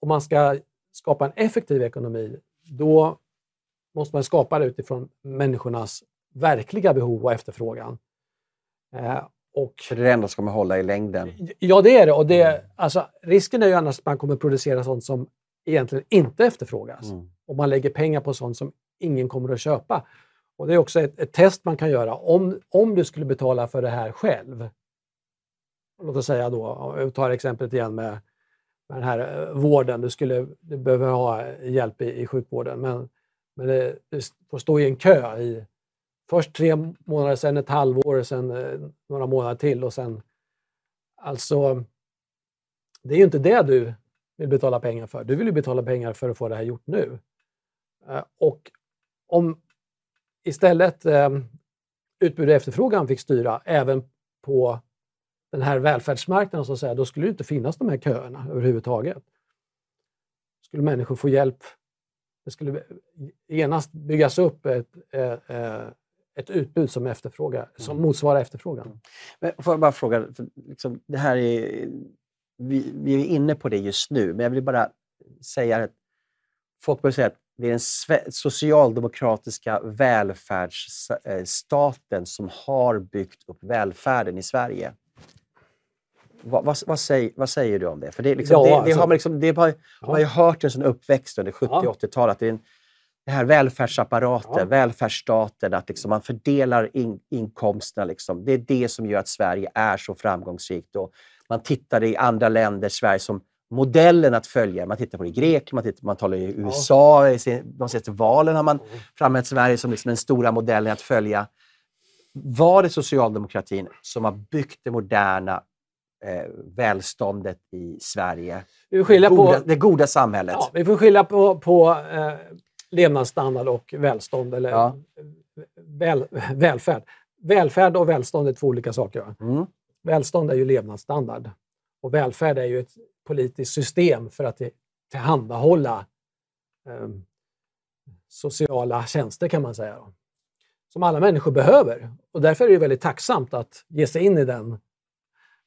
om man ska skapa en effektiv ekonomi, då måste man skapa det utifrån människornas verkliga behov och efterfrågan. Ehm, och, För det är det enda som kommer hålla i längden? Ja, det är det. Och det mm. alltså, risken är ju annars att man kommer producera sånt som egentligen inte efterfrågas. Mm. Och man lägger pengar på sånt som ingen kommer att köpa. Och Det är också ett, ett, test man kan göra. Om, om du skulle betala för det här själv, låt oss säga då, jag tar exemplet igen med, med den här eh, vården, du, skulle, du behöver ha hjälp i, i sjukvården, men, men det, du får stå i en kö i först tre månader, sen ett halvår, sen eh, några månader till och sen... Alltså, det är ju inte det du vill betala pengar för. Du vill ju betala pengar för att få det här gjort nu. Eh, och om, istället eh, utbud och efterfrågan fick styra även på den här välfärdsmarknaden, så att säga, då skulle det inte finnas de här köerna överhuvudtaget. skulle människor få hjälp. Det skulle genast byggas upp ett, eh, eh, ett utbud som, efterfrågar, som mm. motsvarar efterfrågan. Men får jag bara fråga, liksom, det här är, vi, vi är inne på det just nu, men jag vill bara säga att folk börjar säga att det är den socialdemokratiska välfärdsstaten som har byggt upp välfärden i Sverige. Vad, vad, vad, säger, vad säger, du om det? För det, liksom, ja, det, det alltså, har man, liksom, det har, ja. man ju hört en sån uppväxt under 70 och 80-talet. Det, det här välfärdsapparaten, ja. välfärdsstaten, att liksom man fördelar in, inkomsterna. Liksom. Det är det som gör att Sverige är så framgångsrikt. Och man tittar i andra länder, Sverige som modellen att följa. Man tittar på det i Grekland, man, tittar, man talar i USA, i de senaste valen har man mm. framhävt Sverige som liksom den stora modellen att följa. Var det socialdemokratin som har byggt det moderna eh, välståndet i Sverige? Vi skilja goda, på, det goda samhället. Ja, vi får skilja på, på eh, levnadsstandard och välstånd, eller ja. väl, välfärd. Välfärd och välstånd är två olika saker. Mm. Välstånd är ju levnadsstandard och välfärd är ju ett politiskt system för att tillhandahålla eh, sociala tjänster kan man säga. Då, som alla människor behöver. Och därför är det väldigt tacksamt att ge sig in i den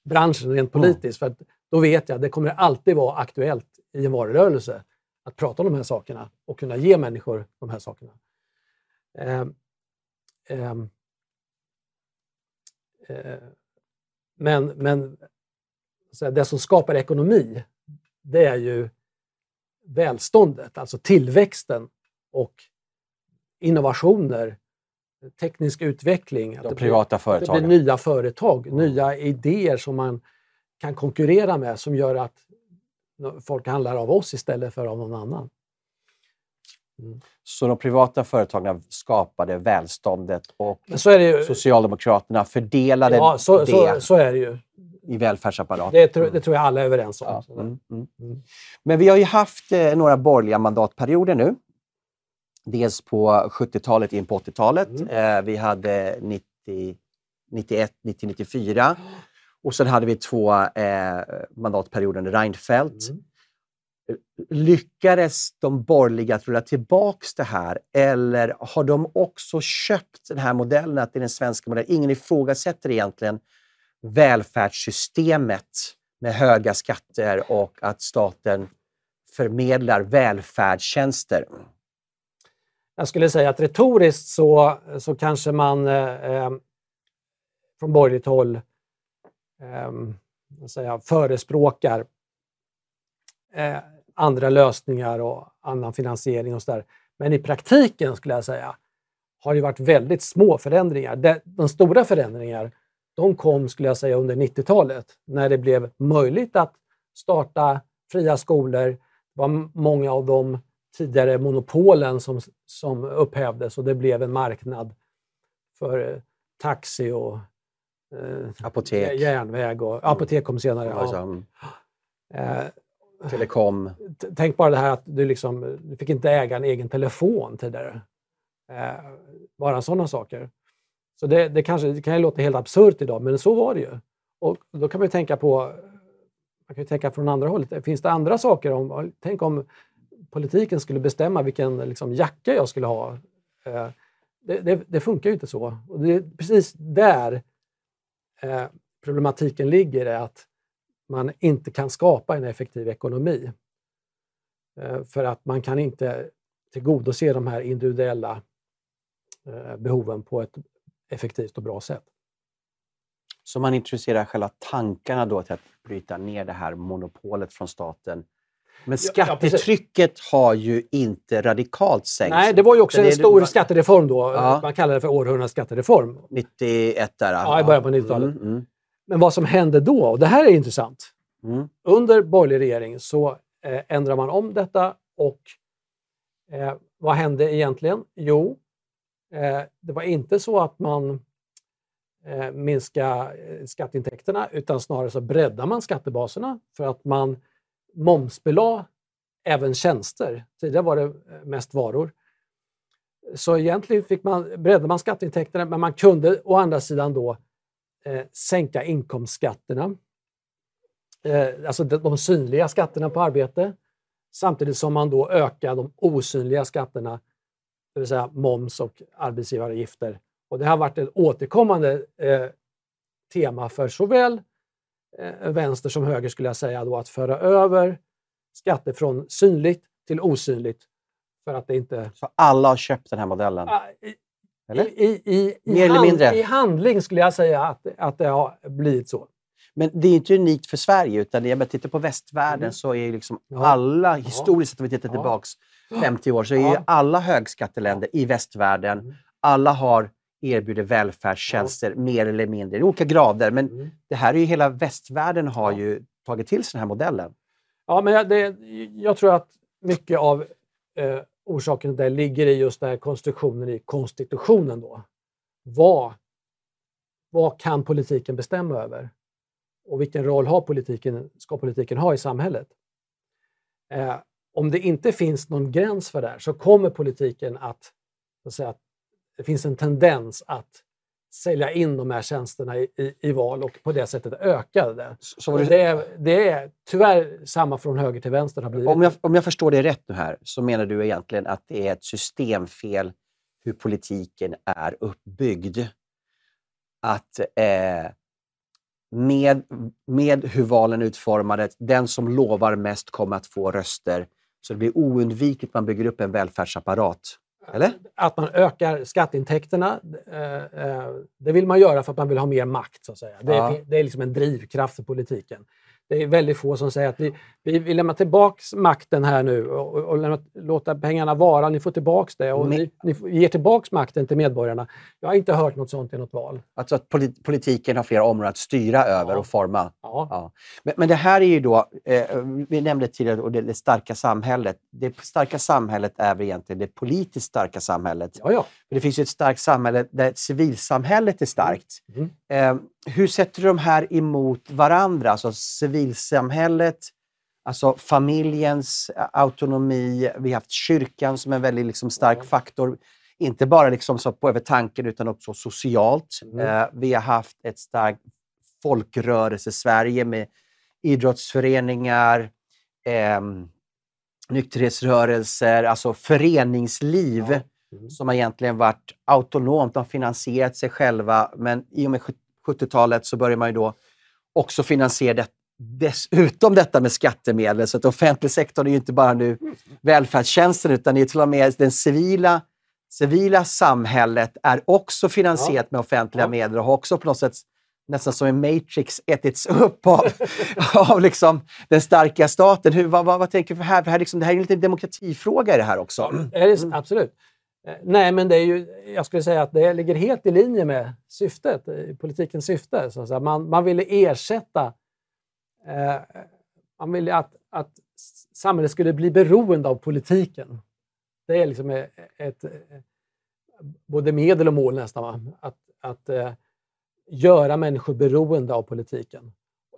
branschen rent politiskt. Mm. För då vet jag att det kommer alltid vara aktuellt i en valrörelse att prata om de här sakerna och kunna ge människor de här sakerna. Eh, eh, eh, men, det som skapar ekonomi, det är ju välståndet, alltså tillväxten och innovationer, teknisk utveckling. De privata företagen. Det blir nya företag, mm. nya idéer som man kan konkurrera med som gör att folk handlar av oss istället för av någon annan. Mm. Så de privata företagen skapade välståndet och Socialdemokraterna fördelade ja, så, det? Så, så är det ju i välfärdsapparaten. Det, tror, det tror jag alla är överens om. Ja. Mm, mm. Mm. Men vi har ju haft eh, några borgerliga mandatperioder nu. Dels på 70-talet in på 80-talet. Mm. Eh, vi hade 90, 91, 90, 94. Och sen hade vi två eh, mandatperioder under Reinfeldt. Mm. Lyckades de borgerliga att rulla tillbaka det här eller har de också köpt den här modellen, att det är den svenska modellen? Ingen ifrågasätter egentligen välfärdssystemet med höga skatter och att staten förmedlar välfärdstjänster. Jag skulle säga att retoriskt så, så kanske man eh, eh från borgerligt håll eh, säga, förespråkar eh, andra lösningar och annan finansiering och sådär. Men i praktiken skulle jag säga har det varit väldigt små förändringar. De, de stora förändringar de kom skulle jag säga under 90-talet när det blev möjligt att starta fria skolor. Det var många av de tidigare monopolen som, som upphävdes och det blev en marknad för eh, taxi och eh, apotek. järnväg och apotek kom senare. Ja. Mm. Eh, Telekom. Tänk bara det här att du, liksom, du fick inte äga en egen telefon tidigare. Eh, bara sådana saker. Så det, det, kanske, det kan ju låta helt absurt idag, men så var det ju. Och då kan man ju tänka på, man kan ju tänka från andra hållet, finns det andra saker? Om, tänk om politiken skulle bestämma vilken liksom, jacka jag skulle ha. Eh, det, det, det, funkar ju inte så. Och det är precis där eh, problematiken ligger, är att man inte kan skapa en effektiv ekonomi. Eh, för att man kan inte tillgodose de här individuella eh, behoven på ett effektivt och bra sätt. Så man introducerar själva tankarna då till att bryta ner det här monopolet från staten. Men skattetrycket ja, har ju inte radikalt sänkts. Nej, det var ju också en stor det, skattereform då. Ja. Man kallar det för århundradets skattereform. 91 där. Ja, i början på 90-talet. Mm, mm. Men vad som hände då, och det här är intressant. Mm. Under borgerlig regering så eh, ändrar man om detta och eh, vad hände egentligen? Jo, Eh, det var inte så att man eh, minskade eh, skatteintäkterna utan snarare så breddade man skattebaserna för att man momsbelade även tjänster. Tidigare var det eh, mest varor. Så egentligen fick man, breddade man skatteintäkterna men man kunde å andra sidan då eh, sänka inkomstskatterna. Eh, alltså de, de synliga skatterna på arbete samtidigt som man då ökade de osynliga skatterna det vill säga moms och arbetsgivaravgifter. Och det har varit ett återkommande eh, tema för såväl eh, vänster som höger skulle jag säga, då, att föra över skatter från synligt till osynligt. För att det inte... Så alla har köpt den här modellen? Eller? I, i, i, Mer eller mindre? I handling skulle jag säga att, att det har blivit så. Men det är inte unikt för Sverige, utan jag tittar på västvärlden mm. så är liksom ja. alla, historiskt sett om vi tittar tillbaks, 50 år så är ju alla högskatteländer i västvärlden, mm. alla har erbjuder välfärdstjänster mer eller mindre, i olika grader. Men mm. det här är ju hela västvärlden har ju tagit till sig den här modellen. Ja, men jag, det, jag tror att mycket av eh, orsaken där ligger i just den här konstruktionen i konstitutionen. Då. Vad, vad kan politiken bestämma över? Och vilken roll har politiken, ska politiken ha i samhället? Eh, om det inte finns någon gräns för det här så kommer politiken att, att säga, det finns en tendens att sälja in de här tjänsterna i, i, i val och på det sättet öka det. Så det, det, är, det är tyvärr samma från höger till vänster. Har blivit. Om, jag, om jag förstår det rätt nu här så menar du egentligen att det är ett systemfel hur politiken är uppbyggd. Att eh, med, med hur valen är utformade, den som lovar mest kommer att få röster. Så det blir oundvikligt att man bygger upp en välfärdsapparat. Eller? Att man ökar skatteintäkterna, eh, eh, det vill man göra för att man vill ha mer makt. Så att säga. Det, ja. är, det är liksom en drivkraft för politiken. Det är väldigt få som säger att vi, vi vill lämna tillbaka makten här nu och, och lämna, låta pengarna vara. Ni får tillbaka det och ni, ni ger tillbaka makten till medborgarna. Jag har inte hört något sånt i något val. Alltså att politiken har flera områden att styra över ja. och forma. Ja. ja. Men, men, det här är ju då, eh, vi nämnde tidigare, och det, det, starka samhället. Det starka samhället är väl egentligen det politiskt starka samhället. Ja, ja. Men det finns ju ett starkt samhälle där civilsamhället är starkt. Mm. Eh, hur sätter du de här emot varandra? Alltså civilsamhället, alltså familjens autonomi. Vi har haft kyrkan som en väldigt liksom, stark faktor. Inte bara liksom så på över tanken utan också socialt. Mm. Eh, vi har haft ett starkt folkrörelse-Sverige med idrottsföreningar, eh, nykterhetsrörelser, alltså föreningsliv Ja. Mm. som har egentligen varit autonomt. De har finansierat sig själva, men i och med 70-talet så börjar man ju då också finansiera det, dessutom detta med skattemedel. Så att offentlig sektor är ju inte bara nu välfärdstjänsten, utan det är till och med den civila, civila samhället är också finansierat med offentliga Ja. medel och har också på något sätt nästan som en matrix ätits upp av, av liksom den starka staten. Hur, vad, vad, vad tänker du för här? För här liksom, det här är en liten demokratifråga i det här också. Är det, absolut. Eh, nej, men det är ju, jag skulle säga att det ligger helt i linje med syftet, eh, politikens syfte. Så att säga. Man, man ville ersätta, eh, man ville att, att samhället skulle bli beroende av politiken. Det är liksom eh, ett, ett, både medel och mål nästan. Va? Att, att eh, göra människor beroende av politiken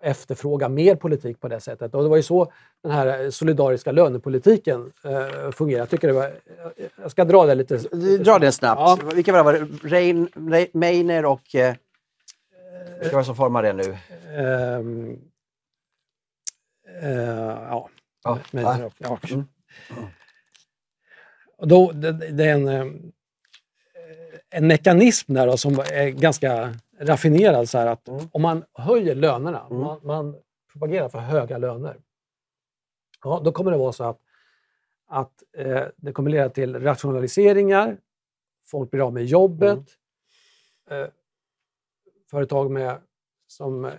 efterfråga mer politik på det sättet. Och det var ju så den här solidariska lönepolitiken eh, fungerar. Jag, tycker det var, jag ska dra det lite. Dra den snabbt. Ja. Vilka var det? Rein, Rein, Meiner och... Eh, vilka var det som formar det nu? Ehm, eh, ja. Ja. Men, Ja. ja. Mm. Och då, det, det är en, eh, en mekanism där då, som är ganska raffinerad. Så här att Mm. Om man höjer lönerna, Mm. man, man propagerar för höga löner, ja, då kommer det vara så att, att eh, det kommer leda till rationaliseringar, folk blir av med jobbet, Mm. eh, företag med, som eh,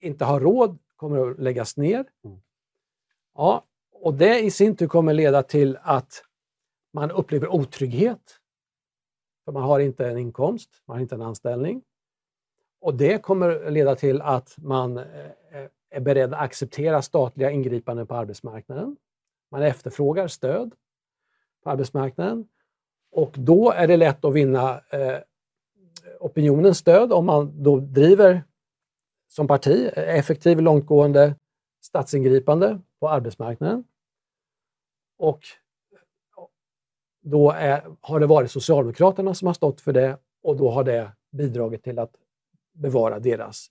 inte har råd kommer att läggas ner. Mm. Ja, och det i sin tur kommer leda till att man upplever otrygghet. För man har inte en inkomst, man har inte en anställning. Och det kommer leda till att man eh, eh, är beredd att acceptera statliga ingripanden på arbetsmarknaden. Man efterfrågar stöd på arbetsmarknaden. Och då är det lätt att vinna eh, opinionens stöd om man då driver som parti effektiv, långtgående statsingripande på arbetsmarknaden. Och då är, har det varit Socialdemokraterna som har stått för det och då har det bidragit till att bevara deras,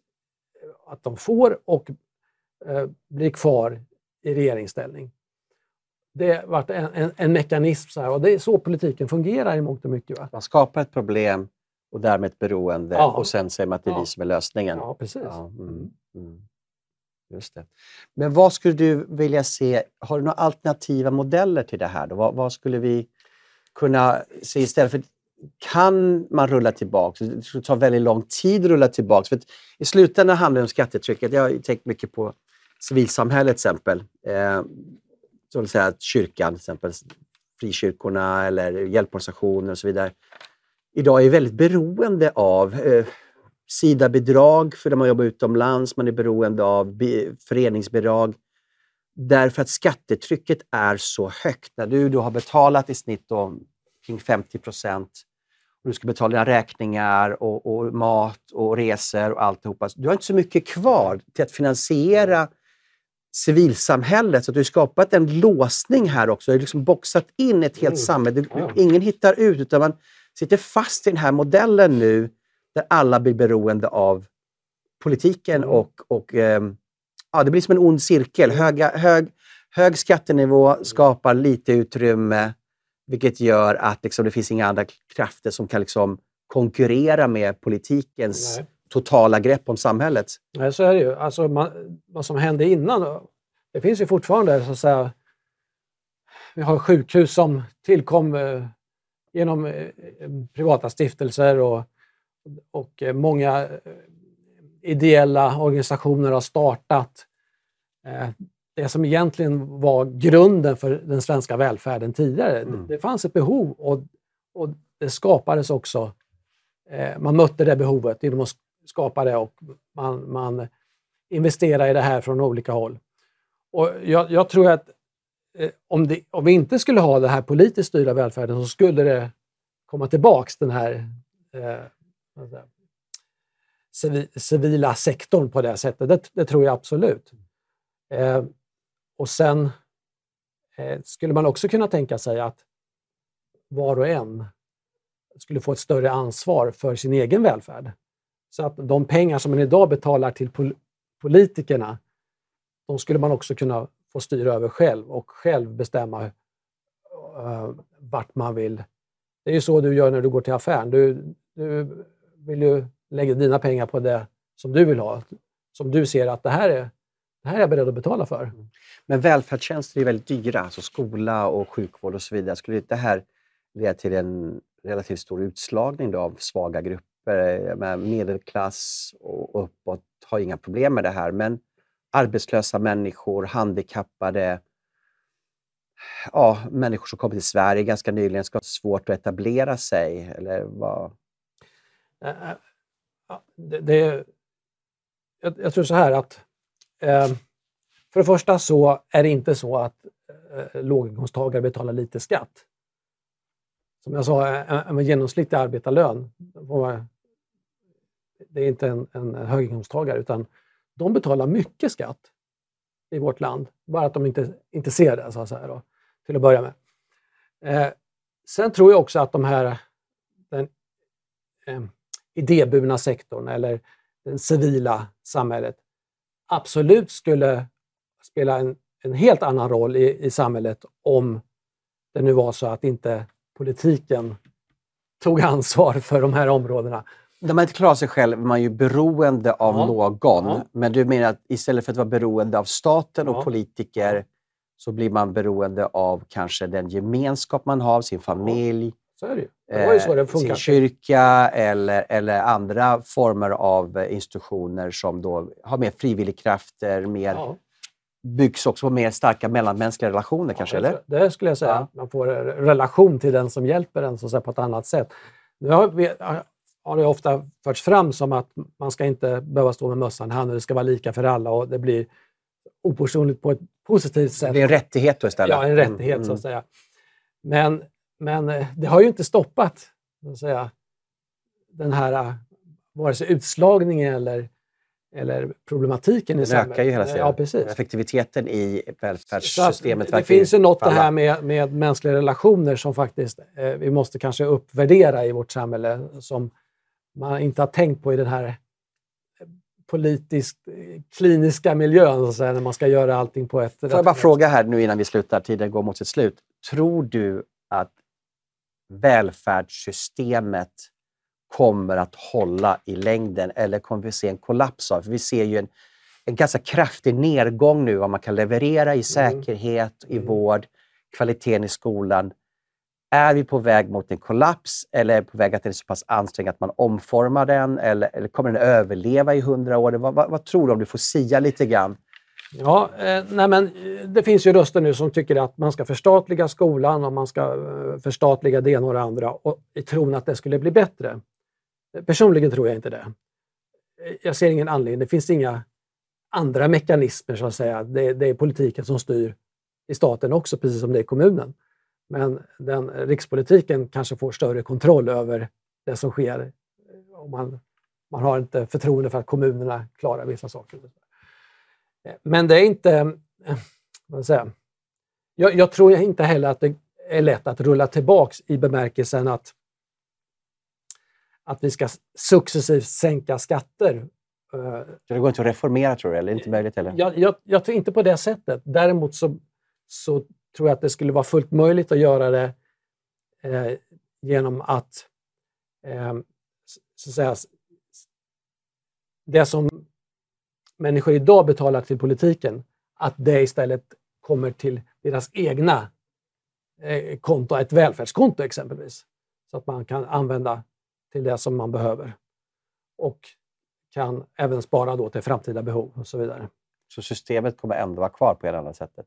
att de får och eh, blir kvar i regeringsställning. Det varit en, en, en mekanism så här, och det är så politiken fungerar i mångt och mycket. Va? Man skapar ett problem och därmed ett beroende Ja. och sen säger man att det är Ja. vi som är lösningen. Ja, precis. Ja, mm, mm. Just det. Men vad skulle du vilja se? Har du några alternativa modeller till det här? Vad, vad skulle vi kunna se istället för kan man rulla tillbaka? Det skulle ta väldigt lång tid att rulla tillbaka. För att I slutändan handlar det om skattetrycket. Jag har tänkt mycket på civilsamhället till exempel. Eh, så vill säga att kyrkan, till exempel frikyrkorna eller hjälporganisationer och så vidare, idag är väldigt beroende av eh, SIDA-bidrag för när man jobbar utomlands, man är beroende av föreningsbidrag. Därför att skattetrycket är så högt. När du då har betalat i snitt då kring 50 procent och du ska betala dina räkningar och, och mat och resor och alltihopa. Du har inte så mycket kvar till att finansiera civilsamhället. Så att du har skapat en låsning här också. Du har liksom boxat in ett helt Mm. samhälle. Ingen hittar ut, utan man sitter fast i den här modellen nu där alla blir beroende av politiken Mm. och, och ehm, ja, det blir som en ond cirkel. Höga, hög, hög skattenivå skapar lite utrymme, vilket gör att liksom, det finns inga andra krafter som kan liksom, konkurrera med politikens Nej. totala grepp om samhället. Nej, så är det ju. Alltså, man, vad som hände innan, det finns ju fortfarande så att säga, vi har sjukhus som tillkom eh, genom eh, privata stiftelser och, och eh, många eh, ideella organisationer har startat eh, det som egentligen var grunden för den svenska välfärden tidigare. Mm. Det, fanns ett behov och, och det skapades också. Eh, man mötte det behovet genom att skapa det och man, man investerar i det här från olika håll. Och jag, jag tror att eh, om, det, om vi inte skulle ha den här politiskt styrda välfärden så skulle det komma tillbaks den här eh, civila sektorn på det sättet. Det, det tror jag absolut. Och sen eh, skulle man också kunna tänka sig att var och en skulle få ett större ansvar för sin egen välfärd. Så att de pengar som man idag betalar till pol politikerna, de skulle man också kunna få styra över själv och själv bestämma uh, vart man vill. Det är ju så du gör när du går till affären. Du, du vill ju lägga dina pengar på det som du vill ha, som du ser att det här är, det här är jag beredd att betala för. Mm. Men välfärdstjänster är väldigt dyra, alltså skola och sjukvård och så vidare. Skulle det här leda till en relativt stor utslagning då av svaga grupper? Med medelklass och uppåt har inga problem med det här, men arbetslösa människor, handikappade, ja, människor som kommit till Sverige ganska nyligen ska ha svårt att etablera sig? Eller vad? Det, det, jag, jag, tror så här att Ehm, för det första så är det inte så att eh, låginkomsttagare betalar lite skatt. Som jag sa, en, en genomsnittlig arbetarlön, det är inte en, en höginkomsttagare, utan de betalar mycket skatt i vårt land. Bara att de inte, inte ser det, så att säga, då, till att börja med. Eh, sen tror jag också att de här, den eh, idéburna sektorn eller det civila samhället absolut skulle spela en, en helt annan roll i, i samhället om det nu var så att inte politiken tog ansvar för de här områdena. När man inte klarar sig själv är man ju beroende av ja. någon. Ja. Men du menar att istället för att vara beroende av staten och politiker så blir man beroende av kanske den gemenskap man har, sin familj, så är det ju. Det var ju så det funkar. Kyrka eller, eller andra former av institutioner som då har mer frivilligkrafter, mer ja byggs också på mer starka mellanmänskliga relationer ja, kanske? eller? Det skulle jag säga. Ja. Man får relation till den som hjälper en så på ett annat sätt. Nu har, vi, har det ofta förts fram som att man ska inte behöva stå med mössan i hand och det ska vara lika för alla och det blir opersonligt på ett positivt sätt. Det är en rättighet då istället? Ja, en rättighet mm. så att säga. Men, men eh, det har ju inte stoppat att säga, den här eh, vare sig utslagningen eller eller problematiken i samhället. Den ökar ju hela tiden. Ja, precis. Effektiviteten i välfärdssystemet Det finns ju något det här med, med mänskliga relationer som faktiskt eh, vi måste kanske uppvärdera i vårt samhälle som man inte har tänkt på i den här eh, politiskt kliniska miljön, så när man ska göra allting på ett... Får jag bara fråga här nu innan vi slutar, tiden går mot sitt slut. Tror du att välfärdssystemet kommer att hålla i längden eller kommer vi se en kollaps av? För vi ser ju en, en ganska kraftig nedgång nu vad man kan leverera i mm. säkerhet, mm. i vård, kvaliteten i skolan. Är vi på väg mot en kollaps eller är på väg att den är så pass ansträngd att man omformar den? Eller, eller kommer den överleva i hundra år? Vad, vad, vad, tror du om du får sia lite grann? Ja, eh, nej men, eh, det finns ju röster nu som tycker att man ska förstatliga skolan och man ska eh, förstatliga det ena och det andra och, i tron att det skulle bli bättre. Personligen tror jag inte det. Eh, jag ser ingen anledning. Det finns inga andra mekanismer så att säga. Det, det är politiken som styr i staten också, precis som det är i kommunen. Men den, rikspolitiken kanske får större kontroll över det som sker. Om man, man har inte förtroende för att kommunerna klarar vissa saker. Men det är inte... Vad säga, jag, jag tror inte heller att det är lätt att rulla tillbaks i bemärkelsen att att vi ska successivt sänka skatter. Det går inte att reformera tror du, eller inte möjligt heller? Jag, jag, jag, tror inte på det sättet. Däremot så, så tror jag att det skulle vara fullt möjligt att göra det eh, genom att, eh, så att säga, det som människor idag betalar till politiken, att det istället kommer till deras egna eh, konto, ett välfärdskonto exempelvis. Så att man kan använda till det som man behöver. Och kan även spara då till framtida behov och så vidare. Så systemet kommer ändå vara kvar på det andra sättet?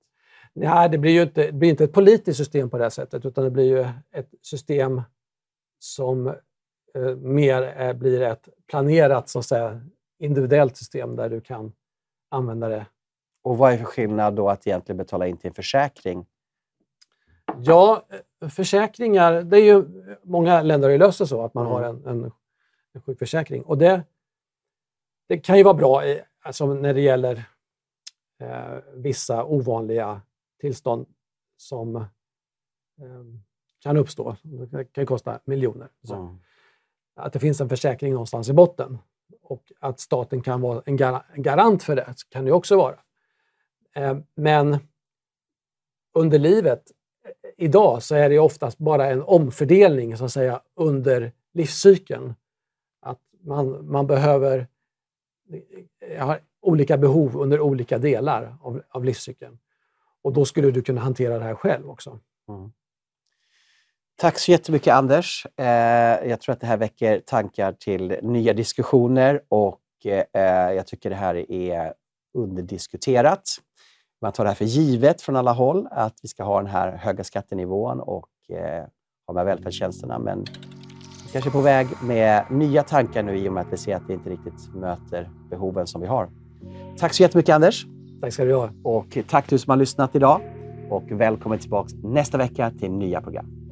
Nej, det blir ju inte, blir inte ett politiskt system på det sättet, utan det blir ju ett system som eh, mer är, blir ett planerat, så att säga, individuellt system där du kan använda det. Och vad är för skillnad då att egentligen betala in till en försäkring Ja, försäkringar, det är ju, många länder har ju löst det så att man mm. har en, en, en sjukförsäkring. Och det, det kan ju vara bra i, alltså när det gäller eh, vissa ovanliga tillstånd som eh, kan uppstå. Det kan kosta miljoner. Mm. Att det finns en försäkring någonstans i botten och att staten kan vara en, garant för det kan det också vara. Eh, men under livet. Eh, idag så är det oftast bara en omfördelning så att säga under livscykeln. Att man, man behöver eh, har olika behov under olika delar av, av livscykeln. Och då skulle du kunna hantera det här själv också. Mm. Tack så jättemycket Anders. Eh, jag tror att det här väcker tankar till nya diskussioner och eh, jag tycker det här är underdiskuterat. Man tar det här för givet från alla håll, att vi ska ha den här höga skattenivån och eh, ha de här välfärdstjänsterna. Men vi kanske är på väg med nya tankar nu i och med att vi ser att det inte riktigt möter behoven som vi har. Tack så jättemycket Anders. Tack ska du ha. Och tack du som har lyssnat idag. Och välkommen tillbaka nästa vecka till nya program.